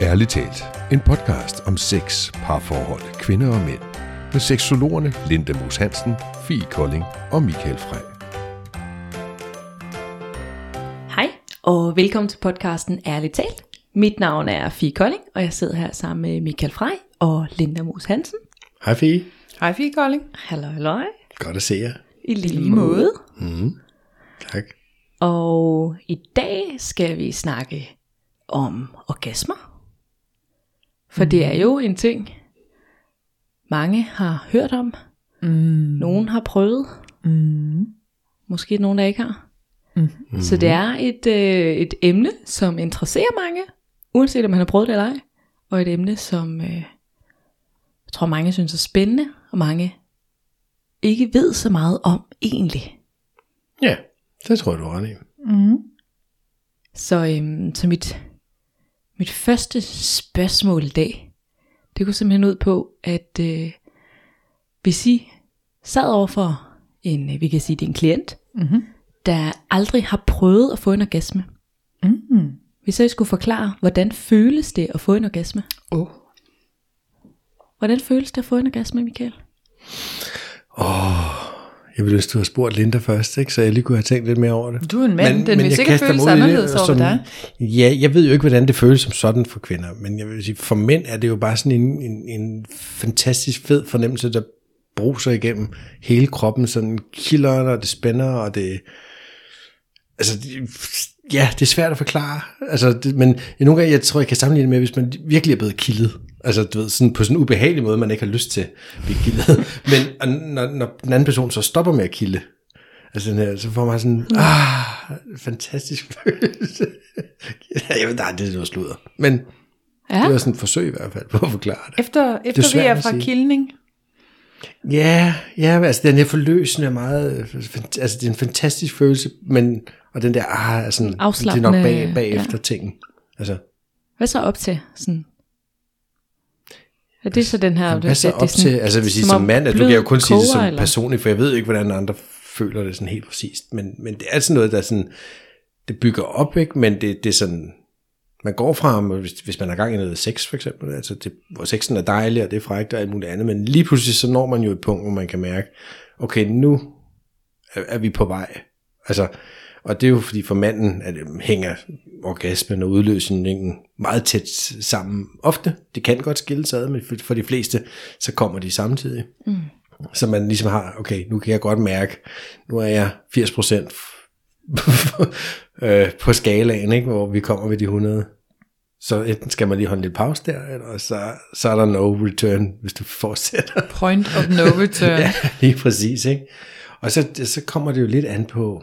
Ærligt talt, en podcast om sex, parforhold, kvinder og mænd. Med seksologerne Linda Moos Hansen, Fie Kolding og Michael Frey. Hej, og velkommen til podcasten Ærligt talt. Mit navn er Fie Kolding, og jeg sidder her sammen med Michael Frey og Linda Moos Hansen. Hej Fie. Hej Fie Kolding. Hallo, hallo. Godt at se jer. I lige måde. Tak. Og i dag skal vi snakke om orgasmer. For det er jo en ting, mange har hørt om. Mm. Nogen har prøvet. Mm. Måske nogen, der ikke har. Mm. Så det er et, øh, et emne, som interesserer mange, uanset om man har prøvet det eller ej. Og et emne, som øh, jeg tror mange synes er spændende, og mange ikke ved så meget om egentlig. Ja, det tror jeg, du er ret i. Mm. Så, øhm, så mit, mit første spørgsmål i dag, det går simpelthen ud på, at øh, hvis I sad over for en, øh, vi kan sige, det er en klient, Mm-hmm. der aldrig har prøvet at få en orgasme. Mm. Hvis I skulle forklare, hvordan føles det at få en orgasme? Oh. Hvordan føles det at få en orgasme, Michael? Jeg ville ønske, du havde spurgt Linda først, ikke? så jeg lige kunne have tænkt lidt mere over det. Du er en mand, den vil jeg sikkert føles anderledes over som- dig. Ja, jeg ved jo ikke, hvordan det føles som sådan for kvinder, men jeg vil sige, for mænd er det jo bare sådan en, en, en fantastisk fed fornemmelse, der bruser igennem hele kroppen, sådan kilder, og det spænder, og det... Altså, det, ja, det er svært at forklare. Altså, det, men nogle gange, jeg tror, jeg kan sammenligne det med, hvis man virkelig er blevet kildet. Altså, du ved, sådan på sådan en ubehagelig måde, man ikke har lyst til at blive kildet. Men og når, når den anden person så stopper med at kilde, altså den her, så får man sådan, ah, fantastisk følelse. jeg ved, nej, det er noget sludder. Men Ja, det var sådan et forsøg i hvert fald på at forklare det. Efter, efter vi svært er at fra sige. Kildning. Ja, ja, altså den her forløsende er meget, altså det er en fantastisk følelse, men, og den der, ah, er sådan, det er nok bag, bagefter ja. ting. Altså, hvad så op til? Sådan? Er det så den her... hvad så at det op sådan- til, altså hvis I som som om mand, at du kan jo kun sige det koger, som eller? personligt, for jeg ved ikke, hvordan andre føler det sådan helt præcist, men, men det er sådan noget, der sådan, det bygger op, ikke? men det, det er sådan, man går fra hvis, hvis man har gang i noget sex for eksempel, altså det, hvor sexen er dejlig, og det er frækt og alt muligt andet, men lige pludselig så når man jo et punkt, hvor man kan mærke, okay, nu er, er vi på vej. Altså, og det er jo fordi for manden, at det hænger orgasmen og udløsningen meget tæt sammen. Ofte, det kan godt skilles ad, men for, for de fleste, så kommer de samtidig. Mm. Så man ligesom har, okay, nu kan jeg godt mærke, nu er jeg 80% øh, på skalaen, ikke, hvor vi kommer ved de 100. Så enten skal man lige holde lidt pause der, eller så, så er der no return, hvis du fortsætter. Point of no return. ja, lige præcis, ikke? Og så, så kommer det jo lidt an på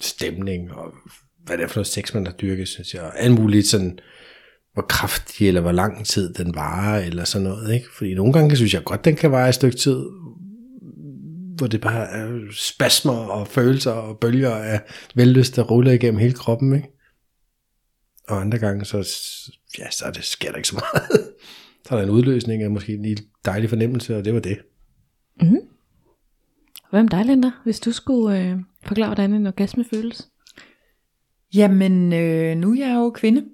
stemning, og hvad det er for noget sex, man har dyrket, synes jeg. Og alt muligt sådan, hvor kraftig, eller hvor lang tid den varer, eller sådan noget, ikke? Fordi nogle gange synes jeg godt, den kan vare et stykke tid, hvor det bare er spasmer og følelser og bølger af vellyst, der ruller igennem hele kroppen, ikke? Og andre gange, så, ja, så det, sker der ikke så meget. så er der en udløsning af måske en lille dejlig fornemmelse, og det var det. Mm. Hvad med dig, Linda? Hvis du skulle øh, forklare, hvordan en orgasme føles? Jamen, øh, nu er jeg jo kvinde.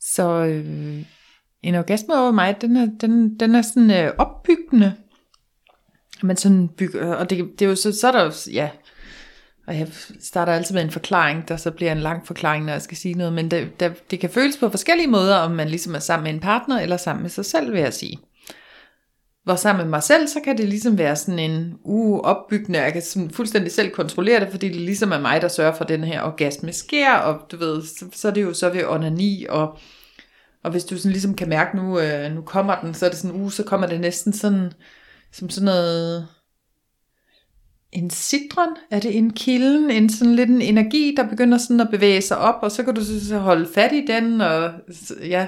Så øh, en orgasme over mig, den er, den, den er sådan øh, opbyggende. Men sådan bygger, øh, og det, det er jo så, så er der jo, ja, og jeg starter altid med en forklaring, der så bliver en lang forklaring, når jeg skal sige noget, men det, der, det kan føles på forskellige måder, om man ligesom er sammen med en partner, eller sammen med sig selv, vil jeg sige var sammen med mig selv, så kan det ligesom være sådan en uh, opbyggende, jeg kan sådan fuldstændig selv kontrollere det, fordi det ligesom er mig, der sørger for, at den her orgasme sker, og du ved, så, så er det jo så ved onani, og, og hvis du sådan ligesom kan mærke, nu, øh, nu kommer den, så er det sådan, uh, så kommer det næsten sådan, som sådan noget, en citron, er det en kilden, en sådan lidt en energi, der begynder sådan at bevæge sig op, og så kan du så, så holde fat i den, og ja,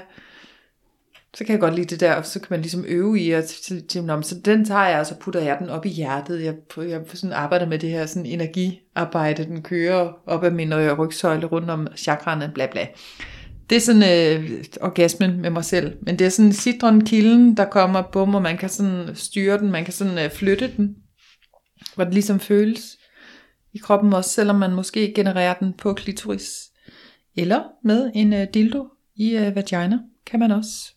så kan jeg godt lide det der, og så kan man ligesom øve i, at tænke, men så den tager jeg, og så putter jeg den op i hjertet. Jeg, jeg sådan arbejder med det her sådan energiarbejde, den kører op ad min rygsøjle rundt om chakraerne, bla bla. Det er sådan øh, orgasmen med mig selv, men det er sådan citronkilden, der kommer, bum, og man kan sådan styre den, man kan sådan øh, flytte den, hvor det ligesom føles i kroppen også, selvom man måske genererer den på klitoris, eller med en øh, dildo i øh, vagina, kan man også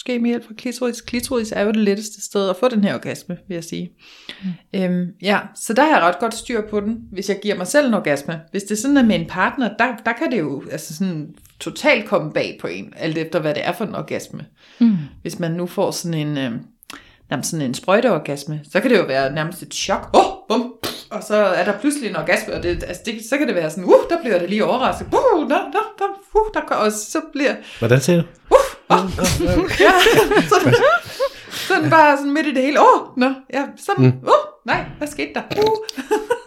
måske med hjælp fra klitoris. Klitoris er jo det letteste sted at få den her orgasme, vil jeg sige. Mm. Øhm, ja, så der har jeg ret godt styr på den, hvis jeg giver mig selv en orgasme. Hvis det sådan er med en partner, der, der kan det jo altså sådan totalt komme bag på en, alt efter hvad det er for en orgasme. Mm. Hvis man nu får sådan en, øh, nærmest sådan en sprøjteorgasme, så kan det jo være nærmest et chok. Åh, oh, bum, og så er der pludselig en orgasme, og det, altså det, så kan det være sådan, uh, der bliver det lige overrasket. Uh, der, der, der, uh, der, og så bliver... Hvordan ser du? Oh, ja, sådan, sådan bare sådan midt i det hele. Åh, oh, nå, ja, sådan, mm. uh, nej, hvad skete der? Uh.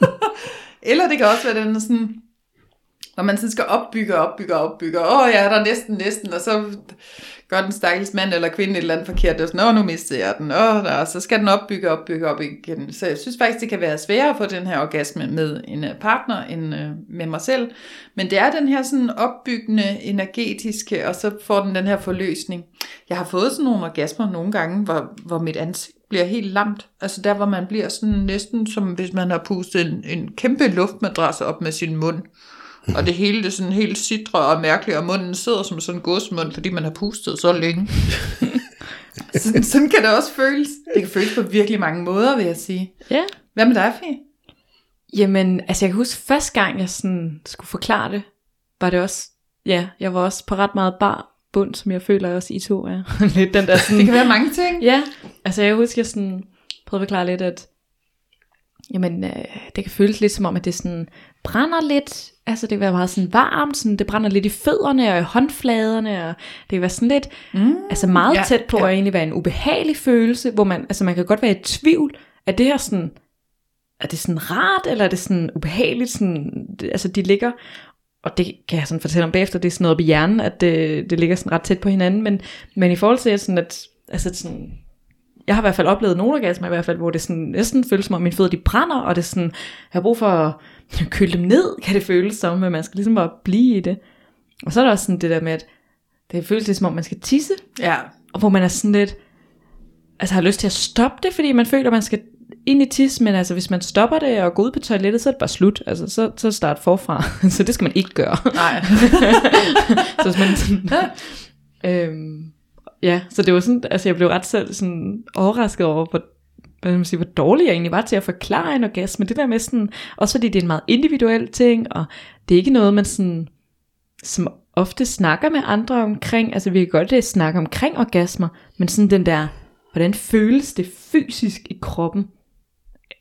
Eller det kan også være den sådan, når man sådan skal opbygge, opbygge, opbygge, åh oh, ja, der er næsten, næsten, og så gør den stakkels mand eller kvinde et eller andet forkert, og sådan, åh, nu mistede jeg den, åh, der, og så skal den opbygge, opbygge, op igen. Så jeg synes faktisk, det kan være sværere at få den her orgasme med en øh, partner end øh, med mig selv. Men det er den her sådan opbyggende, energetiske, og så får den den her forløsning. Jeg har fået sådan nogle orgasmer nogle gange, hvor, hvor mit ansigt bliver helt lamt. Altså der, hvor man bliver sådan næsten som hvis man har pustet en, en kæmpe luftmadras op med sin mund. Og det hele det sådan helt sidre og mærkeligt, og munden sidder som sådan en godsmund, fordi man har pustet så længe. sådan, sådan kan det også føles. Det kan føles på virkelig mange måder, vil jeg sige. Ja. Hvad med dig, Fie? Jamen, altså jeg kan huske første gang, jeg sådan skulle forklare det, var det også, ja, jeg var også på ret meget bar bund, som jeg føler også I to er. lidt den der sådan, det kan være mange ting. Ja, altså jeg husker jeg sådan prøvede at forklare lidt, at jamen, øh, det kan føles lidt som om, at det sådan brænder lidt, altså det kan være meget sådan varmt, sådan, det brænder lidt i fødderne og i håndfladerne, og det kan være sådan lidt, mm, altså meget ja, tæt på ja. at egentlig være en ubehagelig følelse, hvor man, altså man kan godt være i tvivl, at det her sådan, er det sådan rart, eller er det sådan ubehageligt, sådan, det, altså de ligger, og det kan jeg sådan fortælle om bagefter, det er sådan noget op i hjernen, at det, det ligger sådan ret tæt på hinanden, men, men i forhold til sådan, at, altså sådan, jeg har i hvert fald oplevet nogle orgasmer i hvert fald, hvor det sådan, næsten føles som om mine fødder de brænder, og det er sådan, jeg har brug for at køle dem ned, kan det føles som, men man skal ligesom bare blive i det. Og så er der også sådan det der med, at det føles lidt som om man skal tisse, Ja. og hvor man er sådan lidt, altså har lyst til at stoppe det, fordi man føler, at man skal ind i tisse, men altså hvis man stopper det og går ud på toilettet, så er det bare slut. Altså så, så start forfra. så det skal man ikke gøre. Nej. så hvis man sådan, øhm, ja, så det var sådan, altså jeg blev ret selv sådan overrasket over, hvor, hvad man sige, hvor dårlig jeg egentlig var til at forklare en orgasme. Det der med sådan, også fordi det er en meget individuel ting, og det er ikke noget, man sådan, som ofte snakker med andre omkring, altså vi kan godt det snakke omkring orgasmer, men sådan den der, hvordan føles det fysisk i kroppen,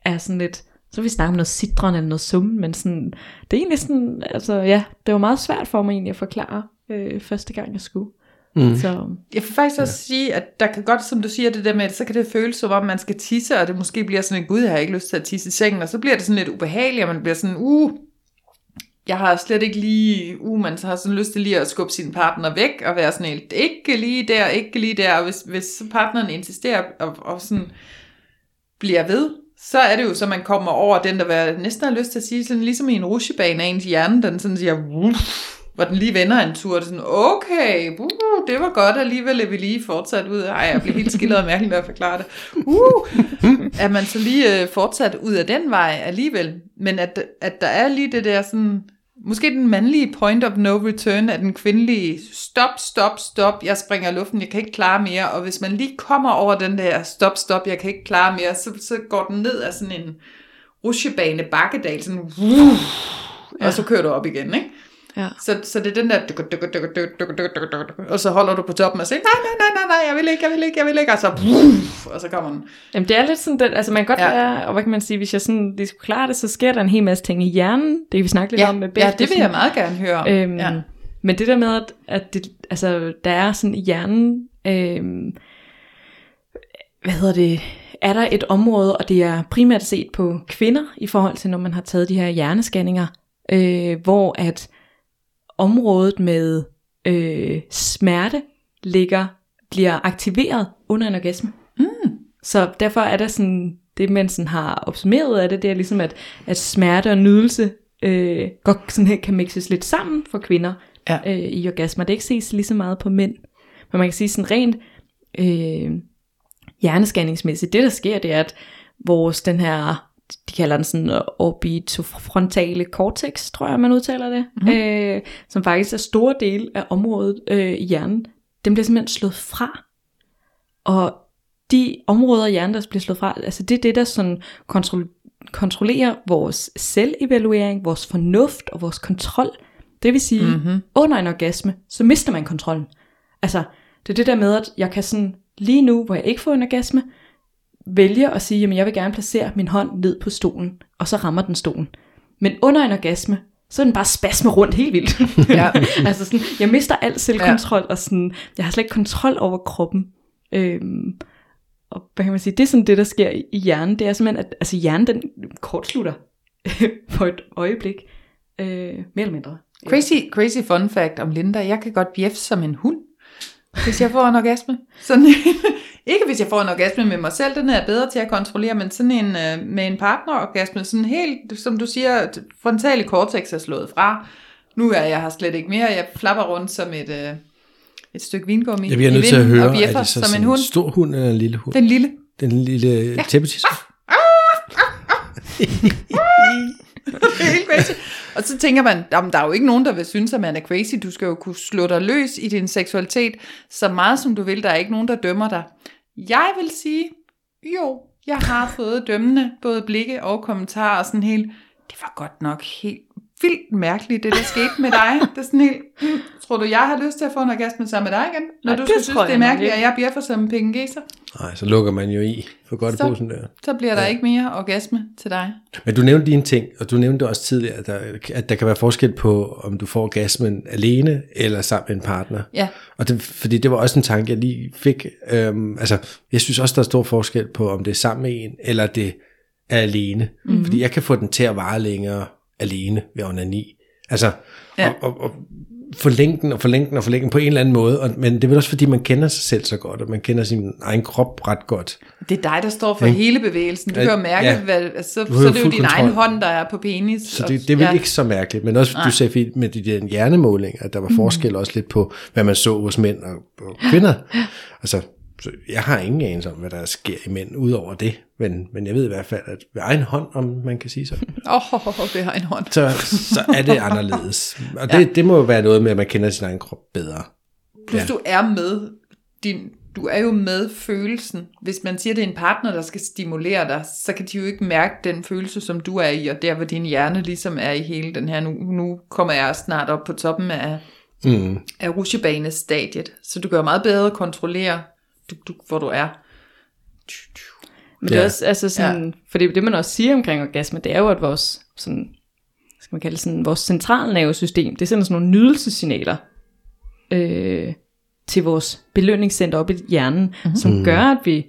er sådan lidt, så vi snakke om noget citron eller noget summen, men sådan, det er egentlig sådan, altså ja, det var meget svært for mig egentlig at forklare øh, første gang jeg skulle. Mm. Så, Jeg vil faktisk også sige, at der kan godt, som du siger, det der med, at så kan det føles som om, man skal tisse, og det måske bliver sådan en, gud, jeg har ikke lyst til at tisse i sengen, og så bliver det sådan lidt ubehageligt, og man bliver sådan, uh, jeg har slet ikke lige, uh, man har sådan lyst til lige at skubbe sin partner væk, og være sådan helt, ikke lige der, ikke lige der, og hvis, hvis partneren insisterer, og, og sådan bliver ved, så er det jo så, man kommer over den, der næsten har lyst til at sige, sådan ligesom i en rutsjebane af ens hjerne, den sådan siger, Wuff, hvor den lige vender en tur, og det er sådan, okay, uh, det var godt, alligevel er vi lige fortsat ud. Ej, jeg bliver helt skildret og mærkeligt, når jeg forklarer det. Uh, er man så lige uh, fortsat ud af den vej alligevel, men at, at der er lige det der sådan, måske den mandlige point of no return, er den kvindelige, stop, stop, stop, jeg springer i luften, jeg kan ikke klare mere, og hvis man lige kommer over den der, stop, stop, jeg kan ikke klare mere, så, så går den ned af sådan en rutsjebane bakkedal, sådan, uh, og så kører du op igen, ikke? Ja. Så, så det er den der, og så holder du på toppen og siger, nej, nej, nej, nej, nej, jeg vil ikke, jeg vil ikke, jeg vil ikke, og så, og så kommer den. Jamen det er lidt sådan, den, altså man kan godt Ja. ja. være, og hvad kan man sige, hvis jeg sådan lige skulle klare det, så sker der en hel masse ting i hjernen, det kan vi snakke lidt Ja, om med ja, bagefter, det vil jeg meget gerne høre om. Øhm, ja. ja. Men det der med, at, at det, altså, der er sådan i hjernen, øhm, hvad hedder det, er der et område, og det er primært set på kvinder, i forhold til når man har taget de her hjernescanninger, øh, hvor at området med øh, smerte ligger, bliver aktiveret under en orgasme. Mm. Så derfor er der sådan, det man sådan har opsummeret af det, det er ligesom, at, at smerte og nydelse øh, godt sådan her kan mixes lidt sammen for kvinder Ja. øh, i orgasmer. Det ikke ses lige så meget på mænd. Men man kan sige sådan rent øh, hjernescanningsmæssigt, det der sker, det er, at vores den her de kalder den sådan orbitofrontale cortex, tror jeg, man udtaler det, mm. øh, som faktisk er store del af området øh, i hjernen, den bliver simpelthen slået fra. Og de områder i hjernen, der bliver slået fra, altså det er det, der sådan kontrol, kontrollerer vores selvevaluering, vores fornuft og vores kontrol. Det vil sige, mm-hmm. under en orgasme, så mister man kontrollen. Altså, det er det der med, at jeg kan sådan, lige nu, hvor jeg ikke får en orgasme, vælge at sige, at jeg vil gerne placere min hånd ned på stolen, og så rammer den stolen. Men under en orgasme, så er den bare spasme rundt helt vildt. ja. altså sådan, jeg mister al selvkontrol, ja. og sådan, jeg har slet ikke kontrol over kroppen. Øhm, og hvad kan man sige, det er sådan det, der sker i hjernen, det er simpelthen, at altså hjernen den kortslutter på et øjeblik, øh, mere eller mindre. Crazy, crazy fun fact om Linda, jeg kan godt bjeffe som en hund, hvis jeg får en orgasme. Sådan, ikke hvis jeg får en orgasme med mig selv, den er jeg bedre til at kontrollere, men sådan en øh, med en partnerorgasme, sådan helt, som du siger, frontale cortex er slået fra. Nu er jeg har slet ikke mere, jeg flapper rundt som et, øh, et stykke vingummi. Jeg bliver nødt til at høre, er det så som en hund. en stor hund eller en lille hund? Den lille. Den lille ja. tæppetis. det er helt crazy. Og så tænker man, jamen, der er jo ikke nogen, der vil synes, at man er crazy. Du skal jo kunne slå dig løs i din seksualitet så meget, som du vil. Der er ikke nogen, der dømmer dig. Jeg vil sige, jo, jeg har fået dømmende både blikke og kommentarer og sådan helt, det var godt nok helt vildt mærkeligt, det der skete med dig. Det er sådan helt, hmm, tror du, jeg har lyst til at få en orgasme sammen med dig igen? Når ja, du skal synes, det er mærkeligt, at jeg bliver for som pengegeser? Nej, så lukker man jo i for godt så, posen der. Så bliver der ja. ikke mere orgasme til dig. Men du nævnte dine ting, og du nævnte også tidligere, at der, at der kan være forskel på, om du får orgasmen alene eller sammen med en partner. Ja. Og det, fordi det var også en tanke, jeg lige fik. Øhm, altså, jeg synes også, der er stor forskel på, om det er sammen med en, eller det er alene. Mm-hmm. Fordi jeg kan få den til at vare længere alene ved onani. Altså, ja. og, og, og forlænge den og forlænge den og forlænge den på en eller anden måde. Og, men det er vel også fordi, man kender sig selv så godt, og man kender sin egen krop ret godt. Det er dig, der står for ja. hele bevægelsen. Du kan jo mærke, ja. hvad, altså, så, så er det jo din kontrol. egen hånd, der er på penis. Så det, det er vel ja. ikke så mærkeligt. Men også, Nej. du sagde med de der hjernemålinger, at der var mm. forskel også lidt på, hvad man så hos mænd og, og kvinder. Altså, så jeg har ingen anelse om, hvad der sker i mænd, udover det. Men, men jeg ved i hvert fald, at ved egen hånd, om man kan sige så. Åh, oh, ved egen hånd. så, så er det anderledes. Og det, ja. det må jo være noget med, at man kender sin egen krop bedre. Plus ja. du er med din, du er jo med følelsen. Hvis man siger, at det er en partner, der skal stimulere dig, så kan de jo ikke mærke den følelse, som du er i, og der hvor din hjerne ligesom er i hele den her, nu, nu kommer jeg snart op på toppen af, mm. af rusjebanestadiet. Så du jo meget bedre kontrollere du, du, hvor du er. Men det er også, altså sådan, ja. for det, det man også siger omkring orgasme, det er jo, at vores, sådan, skal man kalde det sådan, vores centralnervesystem, det sender sådan nogle nydelsessignaler øh, til vores belønningscenter op i hjernen, mm-hmm. som gør, at vi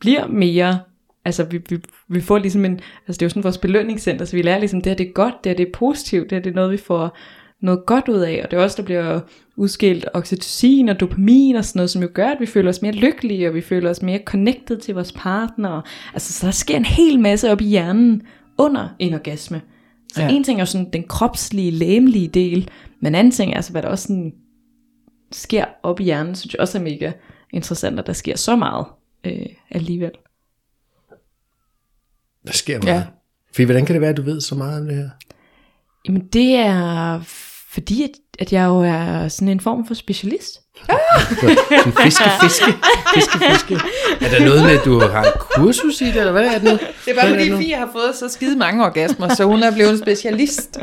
bliver mere, altså vi, vi, vi får ligesom en, altså det er jo sådan vores belønningscenter, så vi lærer ligesom, det her det er godt, det her det er positivt, det her det er noget, vi får noget godt ud af, og det er også, der bliver udskilt oxytocin og dopamin og sådan noget, som jo gør, at vi føler os mere lykkelige, og vi føler os mere connected til vores partner. Altså, så der sker en hel masse op i hjernen under en orgasme. Så ja. en ting er sådan den kropslige, læmelige del, men anden ting er altså, hvad der også sådan sker op i hjernen, synes jeg også er mega interessant, at der sker så meget øh, alligevel. Der sker meget. Ja. Fordi hvordan kan det være, at du ved så meget om det her? Jamen det er fordi, at, at jeg jo er sådan en form for specialist. Ah! fiske, fiske, fiske, fiske. Er der noget med, at du har et kursus i det, eller hvad er det nu? Det er bare fordi, Fie har fået så skide mange orgasmer, så hun er blevet en specialist.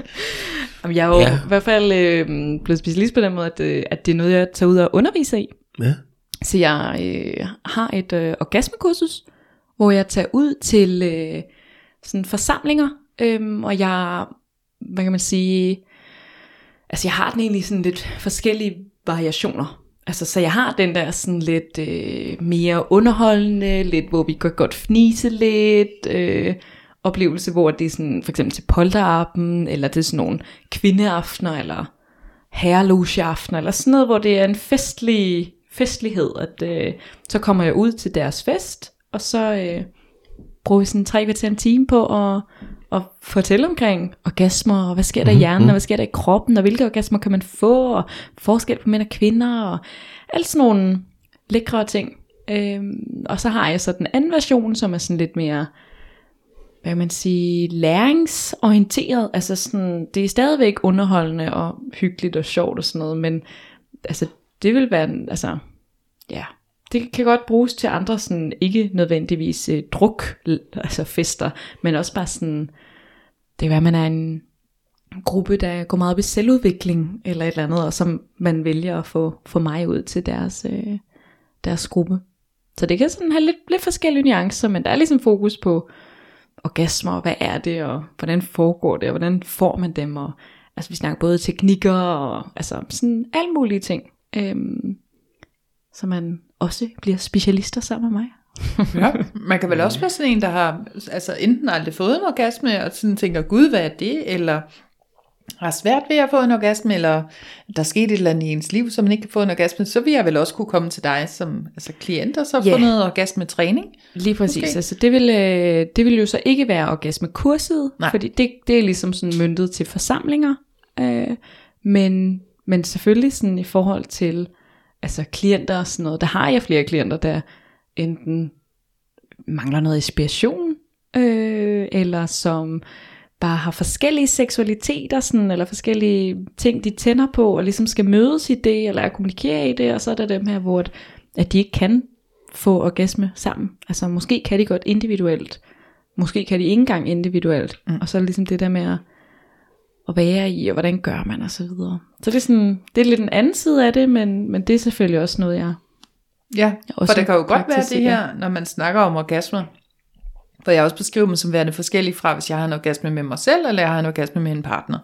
Jamen, jeg er jo ja. i hvert fald øh, blevet specialist på den måde, at, øh, at det er noget, jeg tager ud og underviser i. Ja. Så jeg øh, har et øh, orgasmekursus, hvor jeg tager ud til øh, sådan forsamlinger, øh, og jeg hvad kan man sige, altså jeg har den egentlig sådan lidt forskellige variationer. Altså, så jeg har den der sådan lidt øh, mere underholdende, lidt hvor vi kan godt fnise lidt, øh, oplevelse, hvor det er sådan, for eksempel til polterappen, eller det er sådan nogle kvindeaftener, eller herrelogeaftener, eller sådan noget, hvor det er en festlig festlighed, at øh, så kommer jeg ud til deres fest, og så øh, bruger vi sådan tre kvarter en time på at at fortælle omkring orgasmer, og hvad sker der i mhm, hjernen, og mhm. hvad sker der i kroppen, og hvilke orgasmer kan man få, og forskel på mænd og kvinder, og alt sådan nogle lækre ting. Øhm, og så har jeg så den anden version, som er sådan lidt mere hvad kan man sige, læringsorienteret. Altså sådan, det er stadigvæk underholdende og hyggeligt og sjovt og sådan noget, men altså, det vil være, altså, ja, det kan godt bruges til andre sådan, ikke nødvendigvis øh, druk, altså fester, men også bare sådan, kan være, at man er en gruppe, der går meget op i selvudvikling, eller et eller andet, og som man vælger at få, få mig ud til deres, øh, deres gruppe. Så det kan sådan have lidt, lidt forskellige nuancer, men der er ligesom fokus på orgasmer, og hvad er det, og hvordan foregår det, og hvordan får man dem, og altså vi snakker både teknikker, og altså sådan alle mulige ting, øhm, så man også bliver specialister sammen med mig. Ja, man kan vel også være sådan en, der har altså enten aldrig fået en orgasme, og sådan tænker, gud, hvad er det? Eller har svært ved at få en orgasme, eller der er sket et eller andet i ens liv, så man ikke kan få en orgasme, så vil jeg vel også kunne komme til dig som altså klient, og så få Ja. noget orgasmetræning. Lige præcis. Okay. Okay. Altså, det, vil, øh, det vil jo så ikke være orgasmekurset, Nej. fordi det, det er ligesom sådan myndet til forsamlinger. Øh, men, men selvfølgelig sådan i forhold til altså klienter og sådan noget, der har jeg flere klienter, der enten mangler noget inspiration, øh, eller som bare har forskellige seksualiteter, sådan, eller forskellige ting, de tænder på, og ligesom skal mødes i det, eller kommunikere i det, og så er der dem her, hvor at, at de ikke kan få orgasme sammen. Altså måske kan de godt individuelt, måske kan de ikke engang individuelt, mm. og så er det ligesom det der med at, at være i, og hvordan gør man, og så videre. Så det er, sådan, det er lidt en anden side af det, men, men det er selvfølgelig også noget, jeg Ja, Også for det kan jo godt være det her, når man snakker om orgasmer, for jeg også beskriver dem som værende forskellige fra, hvis jeg har en orgasme med mig selv, eller jeg har en orgasme med en partner.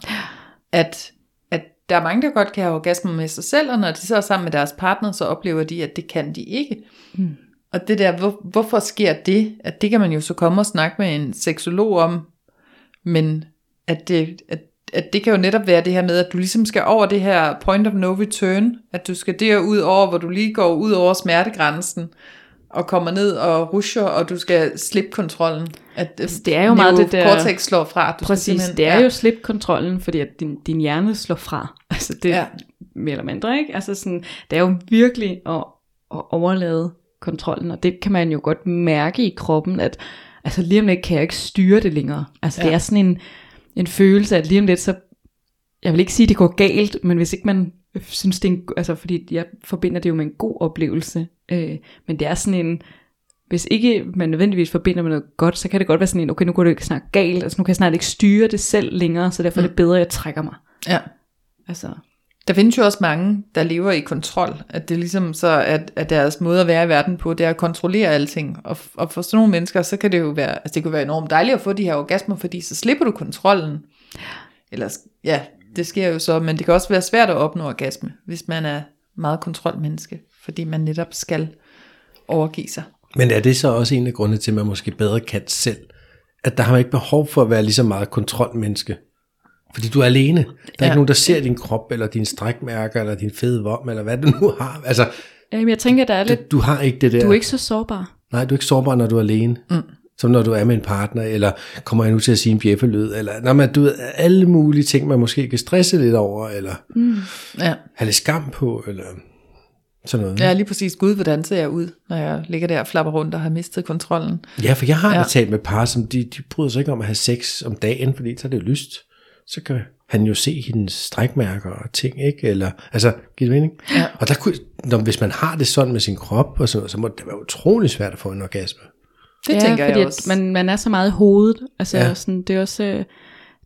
At, at der er mange, der godt kan have orgasmer med sig selv, og når de så er sammen med deres partner, så oplever de, at det kan de ikke. Mm. Og det der, hvor, hvorfor sker det? At det kan man jo så komme og snakke med en seksolog om, men at det, at, at det kan jo netop være det her med, at du ligesom skal over det her point of no return, at du skal derud over, hvor du lige går ud over smertegrænsen, og kommer ned og rusher, og du skal slippe kontrollen. At Altså, det er jo meget det der- Cortex slår fra. Du Præcis, det er ja. jo slip kontrollen, fordi at din, din hjerne slår fra. Altså det Ja. mere eller mindre, ikke? Altså sådan, det er jo virkelig at, at overlade kontrollen, og det kan man jo godt mærke i kroppen, at altså lige om lidt kan jeg ikke styre det længere. Altså. Ja. det er sådan en, en følelse, at lige om lidt, så, jeg vil ikke sige, at det går galt, men hvis ikke man synes, det er en, altså fordi jeg forbinder det jo med en god oplevelse, øh, men det er sådan en, hvis ikke man nødvendigvis forbinder med noget godt, så kan det godt være sådan en, okay, nu går det ikke snart galt, altså nu kan jeg snart ikke styre det selv længere, så derfor mm. er det bedre, at jeg trækker mig. ja. Altså, der findes jo også mange, der lever i kontrol, at det ligesom så, at, at deres måde at være i verden på, det er at kontrollere alting. Og, og for sådan nogle mennesker, så kan det jo være, altså det kunne være enormt dejligt at få de her orgasmer, fordi så slipper du kontrollen. Eller, ja, det sker jo så, men det kan også være svært at opnå orgasme, hvis man er meget kontrolmenneske, fordi man netop skal overgive sig. Men er det så også en af grundene til, at man måske bedre kan selv? At der har man ikke behov for at være lige så meget kontrolmenneske. Fordi du er alene. Der er ja. Ikke nogen, der ser din krop, eller dine strækmærker, eller din fede vom, eller hvad du nu har. Altså, jamen, jeg tænker, der er lidt, du, du har ikke det der. du er ikke så sårbar. Nej, du er ikke sårbar, når du er alene. Mm. Som når du er med en partner, eller kommer jeg nu til at sige en bjæffelyd, eller når man, du ved, alle mulige ting, man måske kan stresse lidt over, eller Ja. have lidt skam på, eller sådan noget. Ja, lige præcis. Gud, hvordan ser jeg ud, når jeg ligger der og flapper rundt og har mistet kontrollen? Ja, for jeg har. Ja. talt med par, som de, de bryder sig ikke om at have sex om dagen, fordi så er det jo lyst. Så kan han jo se hendes strækmærker og ting, ikke? Eller, altså, giver det mening? Ja. Og der kunne, når, hvis man har det sådan med sin krop, og sådan noget, så må det være utrolig svært at få en orgasme. Det ja, tænker fordi jeg at også. Man, man er så meget i hovedet. Altså, Ja. sådan, det er også, øh,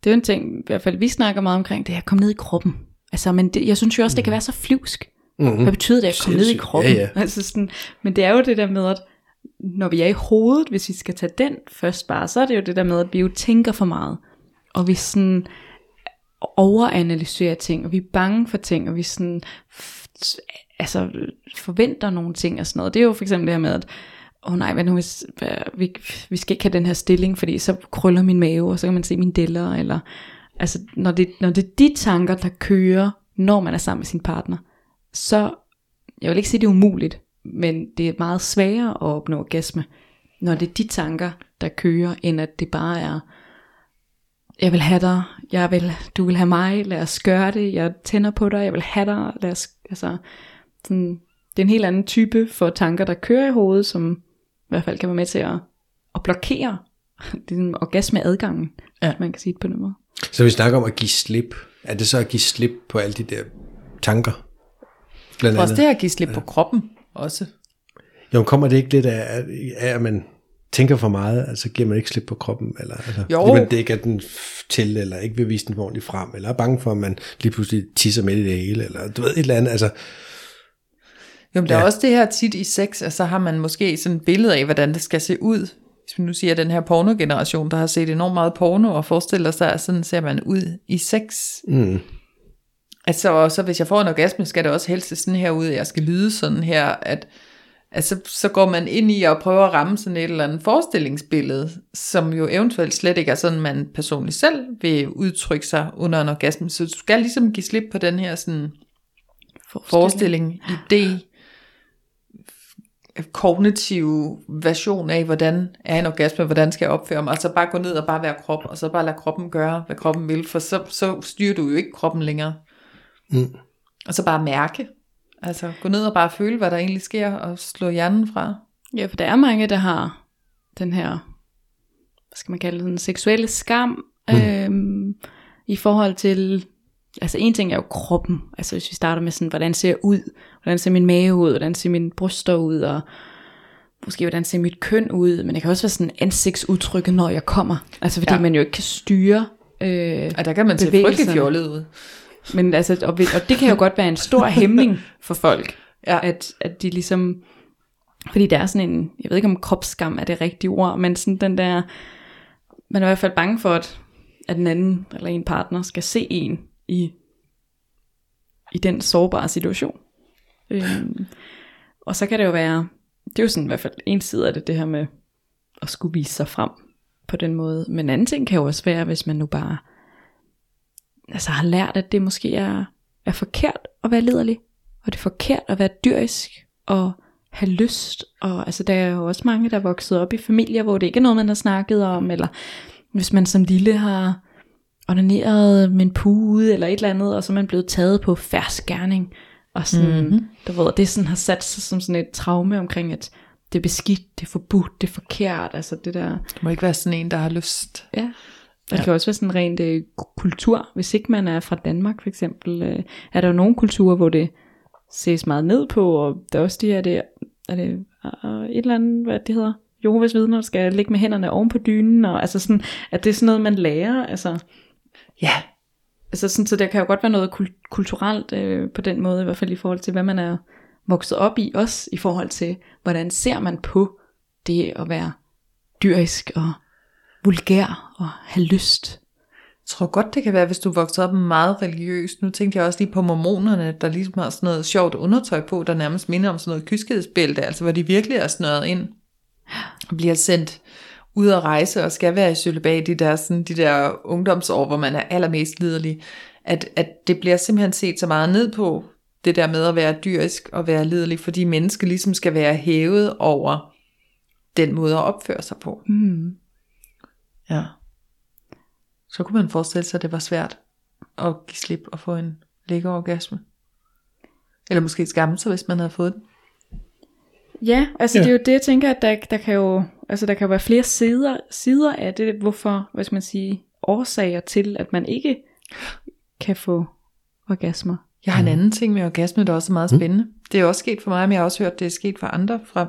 det er jo en ting, i hvert fald vi snakker meget omkring, det er at komme ned i kroppen. Altså, men det, jeg synes jo også, det kan være så flyvsk. Mm-hmm. Hvad betyder det at komme ned i kroppen? Ja, ja. Altså sådan, men det er jo det der med, at når vi er i hovedet, hvis vi skal tage den først bare, så er det jo det der med, at vi jo tænker for meget. Og vi sådan overanalyserer ting, og vi er bange for ting, og vi sådan, altså forventer nogle ting og sådan noget. Det er jo for eksempel det her med, at åh oh nej, hvad nu hvis, hvad, vi, vi skal ikke have den her stilling, fordi så krøller min mave, og så kan man se mine deller, eller altså når det, når det er de tanker, der kører, når man er sammen med sin partner, så, jeg vil ikke sige, det er umuligt, men det er meget sværere at opnå orgasme, når det er de tanker, der kører, end at det bare er, jeg vil have dig, jeg vil, du vil have mig, lad os gøre det, jeg tænder på dig, jeg vil have dig, lad os, altså, sådan, det er en helt anden type for tanker, der kører i hovedet, som i hvert fald kan være med til at, at blokere det er en orgasmeadgangen, Ja. ja. man kan sige det på den måde. Så vi snakker om at give slip. Er det så at give slip på alle de der tanker? Blandt Også andet. det at give slip på kroppen også. Jo, kommer det ikke lidt af, af, at man tænker for meget, altså giver man ikke slip på kroppen, eller altså, Jo. fordi man det ikke er den til, eller ikke vil vise den ordentligt frem, eller er bange for, at man lige pludselig tisser midt i det hele, eller du ved, et eller andet, altså, Jo, men der ja. er Ja. også det her tit i sex, at så har man måske sådan et billede af, hvordan det skal se ud. Hvis vi nu siger, at den her pornogeneration, der har set enormt meget porno, og forestiller sig, at sådan ser man ud i sex. mm, Altså, og så hvis jeg får en orgasme, skal det også helst se sådan her ud, at jeg skal lyde sådan her, at altså, så går man ind i og prøver at ramme sådan et eller andet forestillingsbillede, som jo eventuelt slet ikke er sådan, man personligt selv vil udtrykke sig under en orgasme. Så du skal ligesom give slip på den her sådan forestilling, idé, kognitiv version af, hvordan er en orgasme, hvordan skal jeg opføre mig, og så bare gå ned og bare være krop, og så bare lade kroppen gøre, hvad kroppen vil, for så, så styrer du jo ikke kroppen længere. Mm. Og så bare mærke. Altså gå ned og bare føle, hvad der egentlig sker, og slå hjernen fra. Ja, for der er mange, der har den her, hvad skal man kalde det, den seksuelle skam, mm. øhm, i forhold til, altså en ting er jo kroppen, altså hvis vi starter med sådan, hvordan ser jeg ud, hvordan ser min mave ud, hvordan ser mine bryster ud, og måske hvordan ser mit køn ud, men det kan også være sådan ansigtsudtrykket, når jeg kommer, altså fordi Ja. man jo ikke kan styre øh, Og der kan man se frygtelig fjollet ud. men altså, og, og det kan jo godt være en stor hæmning for folk, Ja. at, at de ligesom, fordi der er sådan en, jeg ved ikke om kropsskam er det rigtige ord, men sådan den der, man er i hvert fald bange for, at, at den anden eller en partner skal se en i, i den sårbare situation. Øhm, og så kan det jo være, det er jo sådan i hvert fald en side af det, det her med at skulle vise sig frem på den måde. Men en anden ting kan jo også være, hvis man nu bare altså har lært, at det måske er, er forkert at være liderlig, og det er forkert at være dyrisk, og have lyst, og altså der er jo også mange, der er vokset op i familier, hvor det ikke er noget, man har snakket om, eller hvis man som lille har onaneret med en pude, eller et eller andet, og så er man blevet taget på færsk gerning, og sådan, mm-hmm. du ved, det sådan har sat sig som sådan et traume omkring, at det er beskidt, det er forbudt, det er forkert, altså det der, Det må ikke være sådan en, der har lyst. Ja. Der ja. kan også være sådan rent øh, kultur. Hvis ikke man er fra Danmark for eksempel, øh, er der jo nogle kulturer, hvor det ses meget ned på, og der er også de her, det, er det øh, et eller andet, hvad det hedder, Jehovas vidner skal ligge med hænderne oven på dynen, og altså sådan, at det er sådan noget, man lærer, altså, Ja, altså sådan, så der kan jo godt være noget kul- kulturelt øh, på den måde, i hvert fald i forhold til, hvad man er vokset op i, også i forhold til, hvordan ser man på det at være dyrisk og vulgær og have lyst. jeg tror godt, det kan være, hvis du vokset op meget religiøst. Nu tænkte jeg også lige på mormonerne, der ligesom har sådan noget sjovt undertøj på, der nærmest minder om sådan noget kyskhedsbælte, altså hvor de virkelig er snøret ind og bliver sendt ud at rejse og skal være i cølibat i der, sådan, de der ungdomsår, hvor man er allermest liderlig. At, at det bliver simpelthen set så meget ned på, det der med at være dyrisk og være liderlig, fordi mennesker ligesom skal være hævet over den måde at opføre sig på. Mm. Ja. Så kunne man forestille sig, at det var svært at give slip og få en lækker orgasme. Eller måske skamme sig, hvis man havde fået den. Ja, altså Ja. det er jo det, jeg tænker, at der, der kan jo altså der kan jo være flere sider, sider af det, hvorfor, hvad skal man sige, årsager til, at man ikke kan få orgasmer. Jeg har en anden ting med orgasme, der også er meget spændende. Det er også sket for mig, men jeg har også hørt, det er sket for andre, fra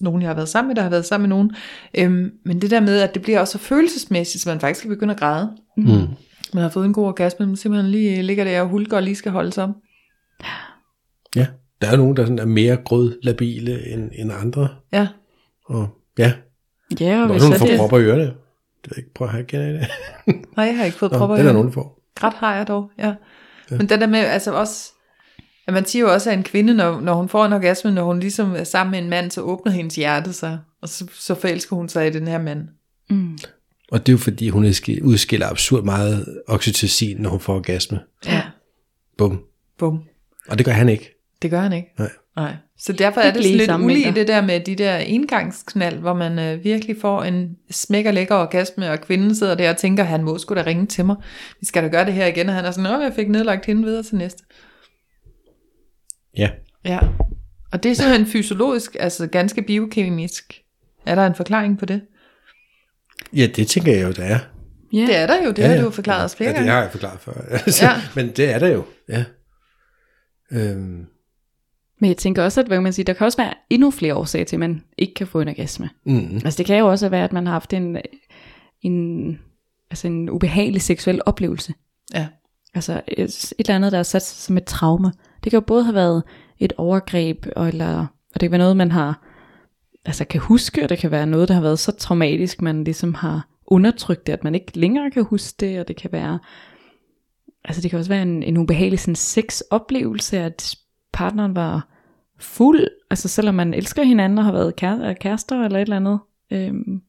nogen, jeg har været sammen med, der har været sammen med nogen. Øhm, men det der med, at det bliver også så følelsesmæssigt, så man faktisk kan begynde at græde. Mm. Man har fået en god orgasme, men simpelthen lige ligger der og hulker og lige skal holde sig om. Ja, der er nogen, der sådan er mere grødlabile end, end andre, Ja, og ja, Ja, og er hvis nogen, får det, propper i ørerne. Det ved jeg ikke, prøv at have det. nej, jeg har ikke fået Nå, propper i det er der ørerne. nogen, der får. Græt har jeg dog, ja. ja. Men den der med, altså også, at man siger jo også, at en kvinde, når, når hun får en orgasme, når hun ligesom er sammen med en mand, så åbner hendes hjerte sig, og så, så forelsker hun sig i den her mand. mm, Og det er jo fordi, hun udskiller- udskiller absurd meget oxytocin, når hun får orgasme. Ja. Bum. Bum. Og det gør han ikke. Det gør han ikke. Nej. Nej. Så derfor er det sådan lidt ulige det der med de der engangsknald, hvor man øh, virkelig får en smæk og lækker orgasme, og kvinden sidder der og tænker, han må sgu da ringe til mig. Vi skal da gøre det her igen, og han er sådan, åh, jeg fik nedlagt hende videre til næste. Ja. Ja. Og det er simpelthen fysiologisk, altså ganske biokemisk. Er der en forklaring på det? Ja, det tænker jeg jo, der er. Ja. Det er der jo, det ja, har ja. du jo forklaret os flere ja, det gange. har jeg forklaret før. Altså, Ja. Men det er der jo, ja. Øhm, Men jeg tænker også, at hvad kan man sige, der kan også være endnu flere årsager til, at man ikke kan få en orgasme. mm, Altså det kan jo også være, at man har haft en, en, altså en ubehagelig seksuel oplevelse. Ja. Altså et, et eller andet, der er sat sig som et traume. Det kan jo både have været et overgreb, og, eller, og det kan være noget, man har, altså kan huske, og det kan være noget, der har været så traumatisk, man ligesom har undertrykt det, at man ikke længere kan huske det, og det kan være, altså det kan også være en, en ubehagelig sådan sexoplevelse, at partneren var fuld, altså selvom man elsker hinanden og har været kærester eller et eller andet. Øhm.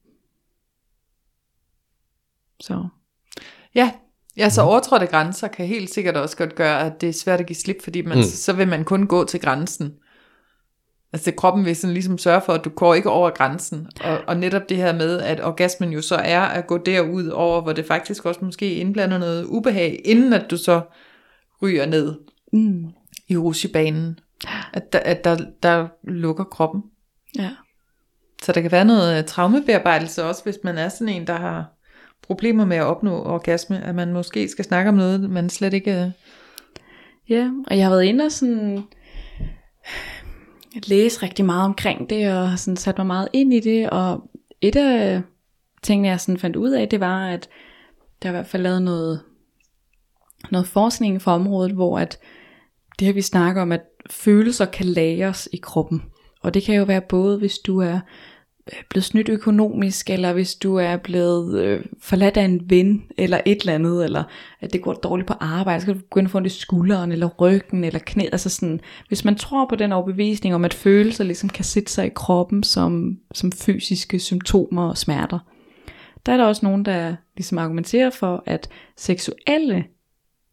Så Ja, ja så overtrådte grænser kan helt sikkert også godt gøre, at det er svært at give slip, fordi man, Mm. så vil man kun gå til grænsen. Altså kroppen vil sådan ligesom sørge for, at du går ikke over grænsen. Og, og netop det her med, at orgasmen jo så er at gå derud over, hvor det faktisk også måske indblander noget ubehag, inden at du så ryger ned mm. i rusjebanen. At, der, at der, der lukker kroppen. ja. Så der kan være noget traumebearbejdelse også, hvis man er sådan en, der har problemer med at opnå orgasme, at man måske skal snakke om noget, man slet ikke... Øh, ja, og jeg har været inde og sådan læse rigtig meget omkring det, og sådan sat mig meget ind i det, og et af tingene, jeg sådan fandt ud af, det var, at der er i hvert fald lavet noget, noget forskning for området, hvor at det her vi snakker om, at følelser kan lagres i kroppen. Og det kan jo være både, hvis du er blevet snydt økonomisk, eller hvis du er blevet øh, forladt af en ven, eller et eller andet, eller at det går dårligt på arbejde, så kan du begynde at få ondt i skulderen, eller ryggen, eller knæ, altså sådan, hvis man tror på den overbevisning om, at følelser ligesom kan sætte sig i kroppen som, som fysiske symptomer og smerter, der er der også nogen, der ligesom argumenterer for, at seksuelle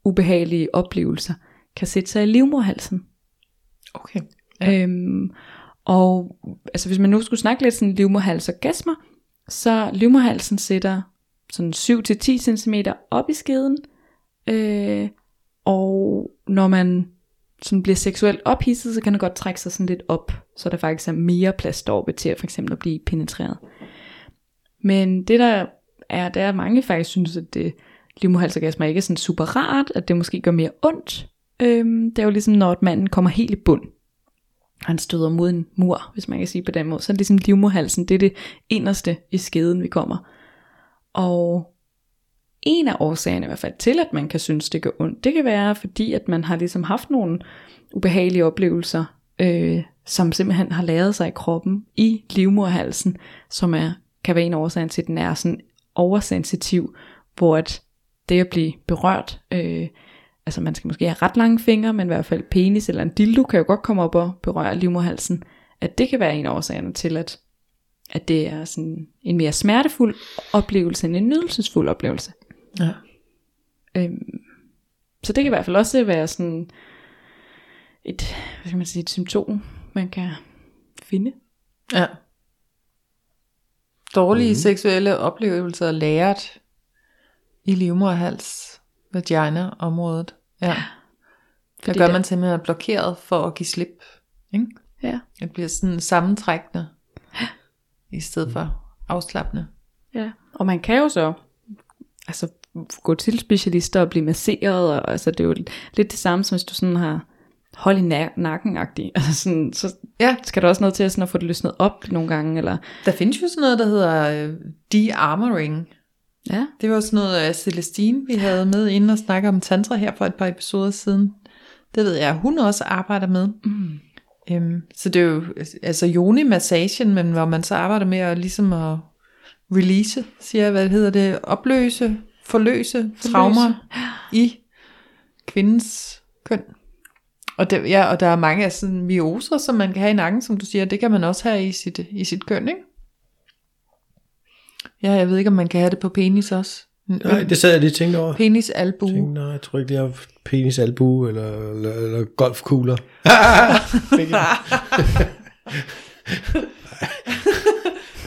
ubehagelige oplevelser kan sætte sig i livmorhalsen. Okay. Ja. Øhm, og altså hvis man nu skulle snakke lidt sådan livmorhals og gasmer, så livmorhalsen sætter sådan 7-10 cm op i skeden, øh, og når man sådan bliver seksuelt ophidset, så kan det godt trække sig sådan lidt op, så der faktisk er mere plads deroppe til at for eksempel at blive penetreret. Men det der er, der er mange faktisk synes, at det livmoderhalsorgasmer ikke er sådan super rart, at det måske gør mere ondt. Øhm, det er jo ligesom, når manden kommer helt i bund, han støder mod en mur, hvis man kan sige på den måde. Så er det ligesom livmoderhalsen, det er det inderste i skeden, vi kommer. Og en af årsagerne i hvert fald til, at man kan synes, det gør ondt, det kan være, fordi at man har ligesom haft nogle ubehagelige oplevelser, øh, som simpelthen har lavet sig i kroppen, i livmoderhalsen, som er, kan være en af årsagen til, at den er sådan oversensitiv, hvor at det at blive berørt, øh, altså man skal måske have ret lange fingre, men i hvert fald penis eller en dildo kan jo godt komme op og berøre livmoderhalsen, at det kan være en af årsagerne til, at, at det er sådan en mere smertefuld oplevelse end en nydelsesfuld oplevelse. Ja. Øhm, så det kan i hvert fald også være sådan et, hvad skal man sige, et symptom, man kan finde. ja. Dårlige mm. seksuelle oplevelser læret i livmoderhals, vagina området. Ja. Der gør man simpelthen er blokeret for at give slip. Ikke? Ja. Det bliver sådan sammentrækkende, i stedet for afslappende. Ja, og man kan jo så altså, gå til specialister og blive masseret, og altså, det er jo lidt det samme, som hvis du sådan har hold i na- nakken -agtig. Altså sådan, så Ja. skal der også noget til sådan at få det løsnet op nogle gange, eller Der findes jo sådan noget, der hedder øh, de-armoring. Ja, Det var sådan noget af Celestine, vi havde med inden og snakke om tantra her for et par episoder siden. Det ved jeg, hun også arbejder med. mm. Øhm, så det er jo altså yoni-massagen, men hvor man så arbejder med at ligesom at release, siger jeg, hvad hedder det, opløse, forløse, traumer i kvindens køn. Og, det, ja, og der er mange af sådan mioser, som man kan have i nakken, som du siger, det kan man også have i sit, i sit køn, ikke? Ja, jeg ved ikke, om man kan have det på penis også. Nej, det sad jeg lige og tænkte over. Penis albu. Jeg tænkte, nej, jeg tror ikke, det er penis, albu eller, eller, eller golfkugler.